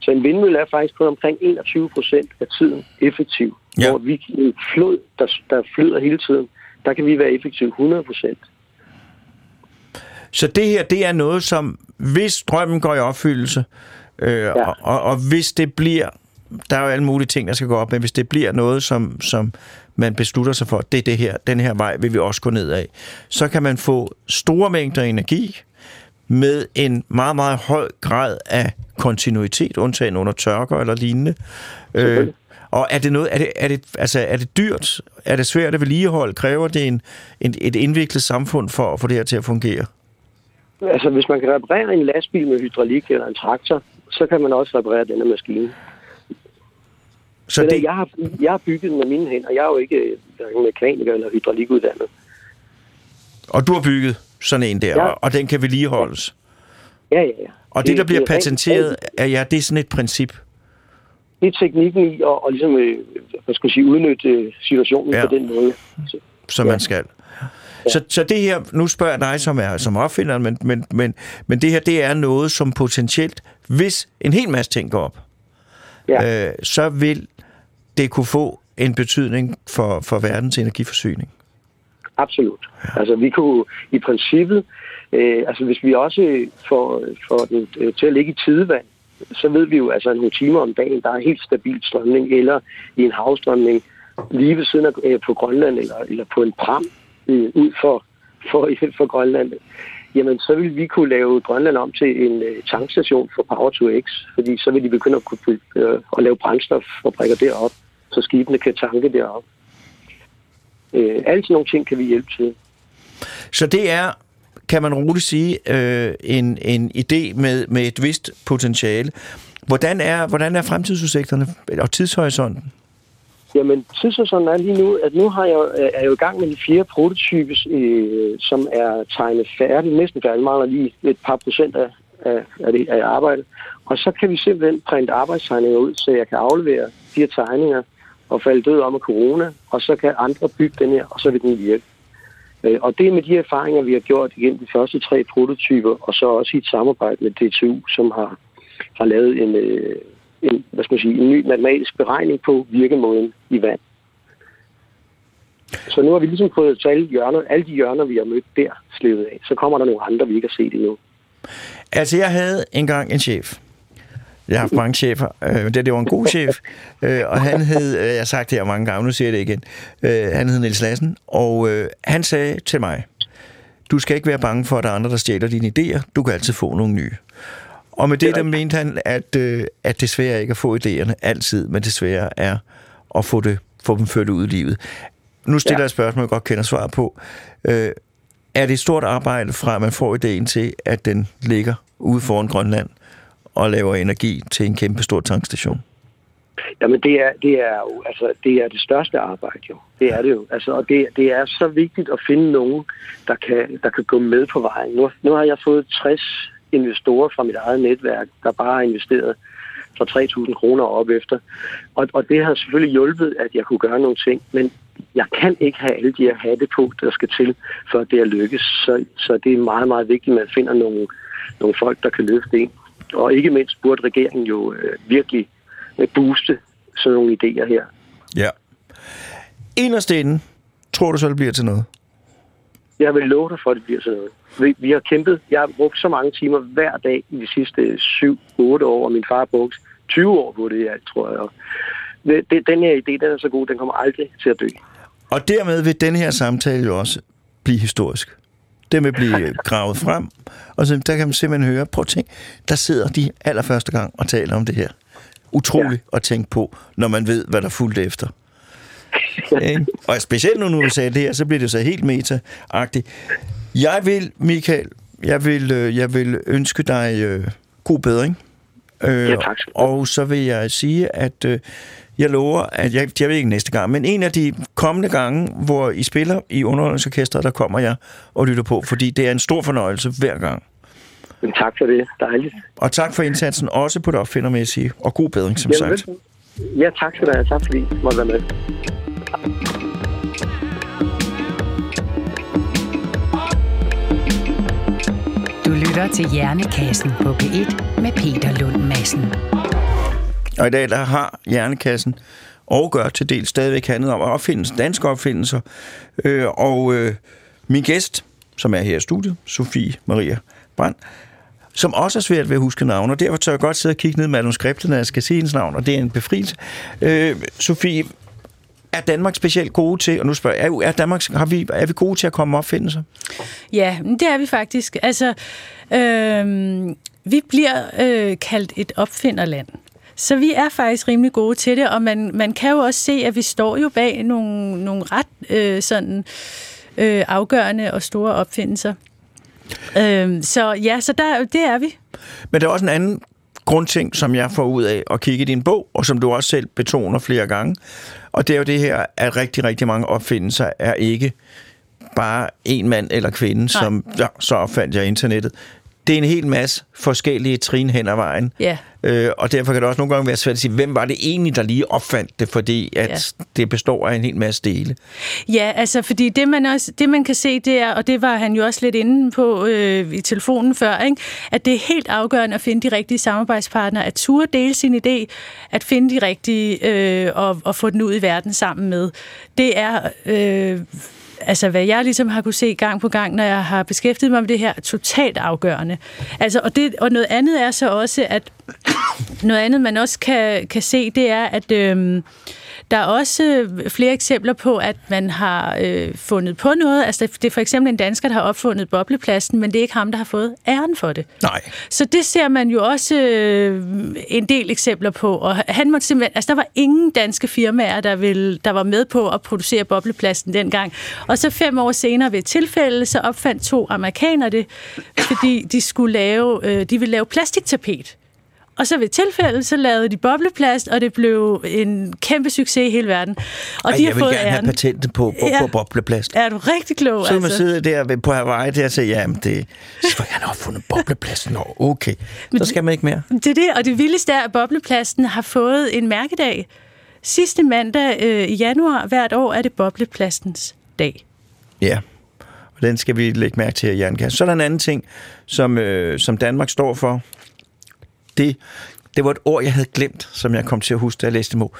Så en vindmølle er faktisk kun omkring 21 procent af tiden effektiv. Ja. Hvor vi en flod, der, der flyder hele tiden, der kan vi være effektive 100 procent. Så det her, det er noget, som hvis drømmen går i opfyldelse, øh, ja. og, og, og hvis det bliver, der er jo alle mulige ting, der skal gå op, men hvis det bliver noget, som, som man beslutter sig for, det er det her, den her vej vil vi også gå ned af, så kan man få store mængder energi med en meget, meget høj grad af kontinuitet, undtagen under tørker eller lignende. Øh. Og er det noget, er det, er det, altså, er det dyrt? Er det svært at vedligeholde? Kræver det en, en, et indviklet samfund for at få det her til at fungere? Altså, hvis man kan reparere en lastbil med hydraulik eller en traktor, så kan man også reparere denne maskine. Så Det... det, Jeg, har, jeg har bygget den med mine hænder. Jeg er jo ikke øh, hverken mekaniker eller hydraulikuddannet. og du har bygget sådan en der, Ja. og, den kan vedligeholdes. Ja, ja, ja. Og det, der bliver er rent- patenteret, er, ja, det er sådan et princip. Det er teknikken i at, at ligesom, øh, hvad skal jeg sige, udnytte øh, situationen Ja. ja. på den måde. Så, som Ja. man skal. Så, så det her, nu spørger jeg dig som er som opfinder, men, men, men, men det her, det er noget, som potentielt, hvis en hel masse ting går op, ja. øh, så vil det kunne få en betydning for, for verdens energiforsyning. Absolut. Altså, vi kunne i princippet, øh, altså hvis vi også får, får den øh, til at ligge i tidevand, så ved vi jo, altså nogle timer om dagen, der er helt stabil strømning, eller i en havstrømning lige ved siden af øh, på Grønland, eller, eller på en pram øh, ud for, for, for Grønland, jamen så vil vi kunne lave Grønland om til en øh, tankstation for Power to X, fordi så vil de begynde at, kunne, øh, at lave brændstoffabrikker derop, så skibene kan tanke derop. Øh, alle sådan nogle ting kan vi hjælpe til. Så det er, kan man roligt sige, øh, en, en idé med, med et vist potentiale. Hvordan er, hvordan er fremtidsudsigterne og tidshorisonten? Jamen, tidshorisonten er lige nu, at nu har jeg, er jeg jo i gang med de fire prototypes, øh, som er tegnet færdigt, næsten færdigt, mangler lige et par procent af, af, af, det, af arbejdet. Og så kan vi simpelthen printe arbejdstegninger ud, så jeg kan aflevere de her tegninger og falde død om af corona, og så kan andre bygge den her, og så vil den virke. Øh, og det er med de erfaringer, vi har gjort igennem de første tre prototyper, og så også i et samarbejde med DTU, som har, har lavet en, øh, en, hvad skal man sige, en ny matematisk beregning på virkemåden i vand. Så nu har vi ligesom fået til alle, hjørner, alle de hjørner, vi har mødt der, slivet af. Så kommer der nogle andre, vi ikke har set endnu. Altså, jeg havde engang en chef. Jeg har haft mange chefer, øh, men det, det var en god chef, øh, og han hed, øh, jeg har sagt det her mange gange, nu siger jeg det igen, øh, han hed Niels Lassen, og øh, han sagde til mig, du skal ikke være bange for, at der er andre, der stjæler dine idéer, du kan altid få nogle nye. Og med det, der mente han, at, øh, at det svære ikke at få idéerne altid, men det svære er at få, det, få dem ført ud i livet. Nu stiller Ja. jeg et spørgsmål, jeg godt kender svaret på. Øh, er det et stort arbejde fra, at man får ideen til, at den ligger ude foran Grønland og laver energi til en kæmpe stor tankstation? Jamen det er, det er jo altså, det er det største arbejde jo. Det er det jo. Altså, og det, det er så vigtigt at finde nogen, der kan, der kan gå med på vejen. Nu, nu har jeg fået 60 investorer fra mit eget netværk, der bare har investeret for 3.000 kroner op efter. Og, og det har selvfølgelig hjulpet, at jeg kunne gøre nogle ting, men jeg kan ikke have alle de her hatte på, der skal til, for at det er lykkes. Så, så det er meget, meget vigtigt, at man finder nogle, nogle folk, der kan løfte en. Og ikke mindst burde regeringen jo øh, virkelig øh, booste sådan nogle idéer her. Ja. Inderst inde, tror du så, det bliver til noget? Jeg vil love dig for, at det bliver sådan noget. Vi, vi har kæmpet. Jeg har brugt så mange timer hver dag i de sidste 7-8 år, og min far har brugt 20 år på det alt, tror jeg. Og det, den her idé, den er så god, den kommer aldrig til at dø. Og dermed vil den her samtale jo også blive historisk. Den vil blive gravet frem, og så, der kan man simpelthen høre, prøv at der sidder de allerførste gang og taler om det her. Utroligt ja. at tænke på, når man ved, hvad der fulgte efter. Ikke? og specielt nu, når du sagde det her, så bliver det så helt meta-agtigt. Jeg vil, Michael, jeg vil, øh, jeg vil ønske dig øh, god bedring. Øh, Ja, tak. Og så vil jeg sige, at øh, jeg lover, at jeg, jeg ved ikke næste gang, men en af de kommende gange, hvor I spiller i underholdningsorkestret, der kommer jeg og lytter på, fordi det er en stor fornøjelse hver gang. Men tak for det. Dejligt. Og tak for indsatsen også på det opfindermæssige, og god bedring, som Jamen, sagt. Ja, tak skal du have. Tak fordi I måtte være med. Du lytter til Hjernekassen på P1 med Peter Lund Madsen. Og i dag der har Hjernekassen og gør til del stadigvæk handlet om opfindelser, danske opfindelser. Øh, og øh, min gæst, som er her i studiet, Sofie Maria Brandt, som også er svært ved at huske navn, og derfor tør jeg godt sidde og kigge ned i manuskriptet, når jeg skal se hendes navn, og det er en befrielse. Øh, Sofie, er Danmark specielt gode til, og nu spørger jeg, er, Danmark, har vi, er vi gode til at komme opfindelser? Ja, det er vi faktisk. Altså, øh, vi bliver øh, kaldt et opfinderland. Så vi er faktisk rimelig gode til det, og man, man kan jo også se, at vi står jo bag nogle, nogle ret øh, sådan, øh, afgørende og store opfindelser. Øh, så ja, så der, det er vi. Men der er også en anden grundting, som jeg får ud af at kigge i din bog, og som du også selv betoner flere gange. Og det er jo det her, at rigtig, rigtig mange opfindelser er ikke bare en mand eller kvinde, Nej. som ja, så opfandt jeg internettet det er en hel masse forskellige trin hen ad vejen. Ja. Øh, og derfor kan det også nogle gange være svært at sige, hvem var det egentlig, der lige opfandt det, fordi at ja. det består af en hel masse dele. Ja, altså fordi det man, også, det man kan se, det er, og det var han jo også lidt inde på øh, i telefonen før, ikke? at det er helt afgørende at finde de rigtige samarbejdspartnere, at turde dele sin idé, at finde de rigtige øh, og, og få den ud i verden sammen med. Det er... Øh, altså hvad jeg ligesom har kunne se gang på gang, når jeg har beskæftiget mig med det her, totalt afgørende. Altså, og, det, og noget andet er så også, at noget andet, man også kan, kan se, det er, at Øh, der er også flere eksempler på, at man har øh, fundet på noget. Altså, det er for eksempel en dansker, der har opfundet bobleplasten, men det er ikke ham, der har fået æren for det. Nej. Så det ser man jo også øh, en del eksempler på. Og han måtte simpelthen, altså, der var ingen danske firmaer, der, ville, der var med på at producere bobleplasten dengang. Og så fem år senere ved et tilfælde, så opfandt to amerikanere det, fordi de skulle lave, øh, de ville lave plastiktapet. Og så ved tilfælde, så lavede de bobleplast, og det blev en kæmpe succes i hele verden. Og Ej, de jeg har vil fået gerne have æren. patentet på, på, Ja. på bobleplast. Er du rigtig klog, Så man altså? sidder der på Hawaii der og siger, jamen det, så han har fundet bobleplast. Nå, okay. Så skal man ikke mere. Det er det, og det vildeste er, at bobleplasten har fået en mærkedag. Sidste mandag øh, i januar hvert år er det bobleplastens dag. Ja, og den skal vi lægge mærke til i jernkassen. Så er der en anden ting, som, øh, som Danmark står for. Det, det var et ord, jeg havde glemt, som jeg kom til at huske, da jeg læste må.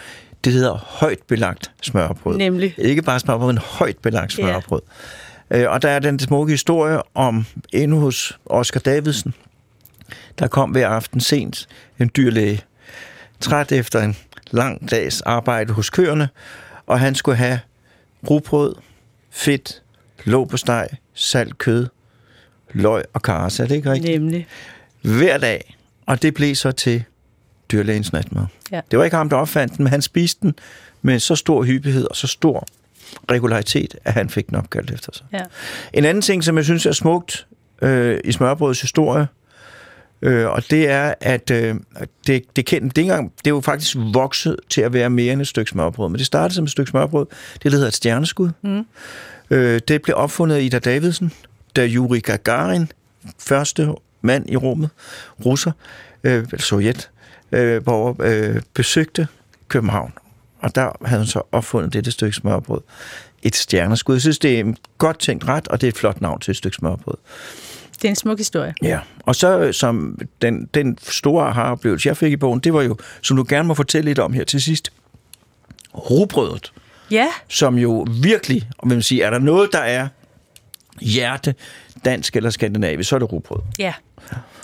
Det hedder højt belagt smørbrød. Nemlig. Ikke bare smørbrød, men højt belagt smørbrød. Yeah. Og der er den smukke historie om endnu hos Oscar Davidsen, der kom hver aften sent en dyrlæge, træt efter en lang dags arbejde hos køerne, og han skulle have rugbrød, fedt, låg på steg, salt, kød, løg og karse. Er det ikke rigtigt? Nemlig. Hver dag. Og det blev så til dyrlægens natmad. Ja. Det var ikke ham, der opfandt den, men han spiste den med så stor hyppighed og så stor regularitet, at han fik den opkaldt efter sig. Ja. En anden ting, som jeg synes er smukt øh, i smørbrødets historie, øh, og det er, at øh, det, det, kendte, det, engang, det er jo faktisk vokset til at være mere end et stykke smørbrød. Men det startede som et stykke smørbrød. Det der hedder et stjerneskud. Mm. Øh, det blev opfundet af Ida Davidsen, da Yuri Gagarin, første mand i rummet, russer, øh, sovjet, øh, borger, øh, besøgte København. Og der havde han så opfundet dette stykke smørbrød. Et stjerneskud. Jeg synes, det er godt tænkt ret, og det er et flot navn til et stykke smørbrød. Det er en smuk historie. Ja, og så øh, som den, den store aha-oplevelse, jeg fik i bogen, det var jo, som du gerne må fortælle lidt om her til sidst, rugbrødet, Ja, som jo virkelig, og vil man sige, er der noget, der er hjerte, dansk eller skandinavisk, så er det rugbrød. ja.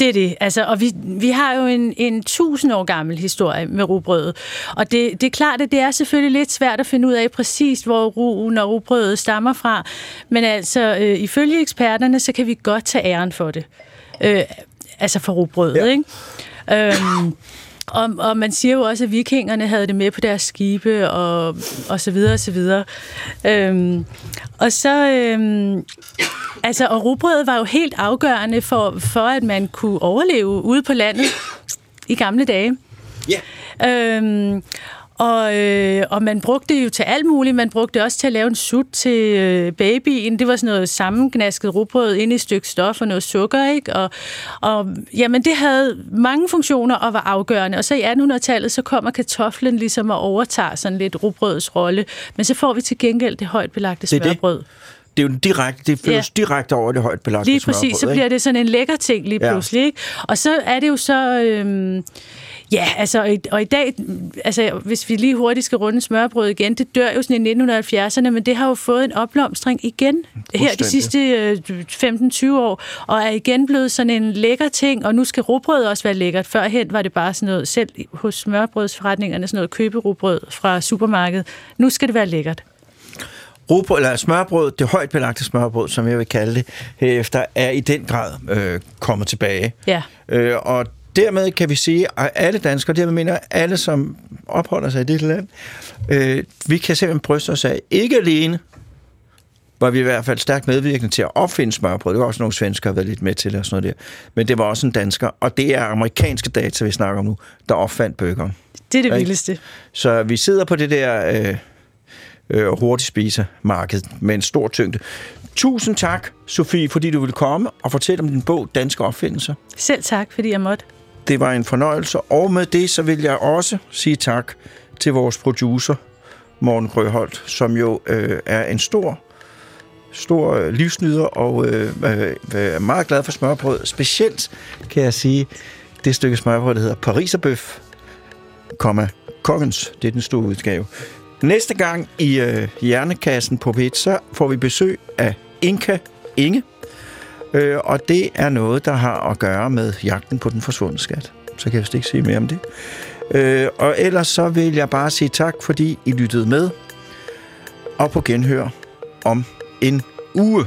Det er det. Altså, og vi, vi har jo en, en tusind år gammel historie med rugbrødet. Og det, det er klart, at det er selvfølgelig lidt svært at finde ud af præcis, hvor rugen og rugbrødet stammer fra. Men altså, øh, ifølge eksperterne, så kan vi godt tage æren for det. Øh, altså for rugbrødet, ja. ikke? Øhm, og, og man siger jo også, at vikingerne havde det med på deres skibe, og, og så videre, og så videre. Øhm, og så... Øhm, altså, og rugbrødet var jo helt afgørende for, for, at man kunne overleve ude på landet i gamle dage. Ja. Øhm, og, øh, og man brugte det jo til alt muligt. Man brugte det også til at lave en sut til øh, babyen. Det var sådan noget sammengnasket rugbrød ind i et stykke stof og noget sukker, ikke? Og, og jamen, det havde mange funktioner og var afgørende. Og så i 1800-tallet, så kommer kartoflen ligesom og overtager sådan lidt rugbrødets rolle. Men så får vi til gengæld det højt belagte er det. Smørbrød. det er jo direkte, det føles ja. direkte over det højt belagte Lige præcis, så bliver det sådan en lækker ting lige Ja. pludselig. Ikke? Og så er det jo så... Øhm, ja, altså, og i, dag, altså, hvis vi lige hurtigt skal runde smørbrød igen, det dør jo sådan i 1970'erne, men det har jo fået en opblomstring igen her de sidste øh, 15-20 år, og er igen blevet sådan en lækker ting, og nu skal rugbrød også være lækkert. Førhen var det bare sådan noget, selv hos smørbrødsforretningerne, sådan noget køberugbrød fra supermarkedet. Nu skal det være lækkert. Rugbrød, eller smørbrød, det højt belagte smørbrød, som jeg vil kalde det, herefter, er i den grad øh, kommet tilbage. Ja. Øh, og dermed kan vi sige, at alle danskere, dermed mener alle, som opholder sig i det land, øh, vi kan simpelthen bryste os af, ikke alene var vi i hvert fald stærkt medvirkende til at opfinde smørbrød. Det var også nogle svensker, der har været lidt med til det og sådan noget der. Men det var også en dansker, og det er amerikanske data, vi snakker om nu, der opfandt burgeren. Det er det vildeste. Så vi sidder på det der øh, øh, hurtigt spise marked med en stor tyngde. Tusind tak, Sofie, fordi du ville komme og fortælle om din bog Danske Opfindelser. Selv tak, fordi jeg måtte. Det var en fornøjelse, og med det så vil jeg også sige tak til vores producer, Morten Grøholt, som jo øh, er en stor, stor øh, livsnyder og øh, øh, er meget glad for smørbrød. Specielt kan jeg sige, det stykke smørbrød, der hedder Pariserbøf, komma, Kongens, det er den store udgave. Næste gang i øh, Hjernekassen på P1, så får vi besøg af Inka Inge, øh, og det er noget, der har at gøre med jagten på den forsvundne skat. Så kan jeg vist ikke sige mere om det. Øh, og ellers så vil jeg bare sige tak, fordi I lyttede med, og på genhør om en uge.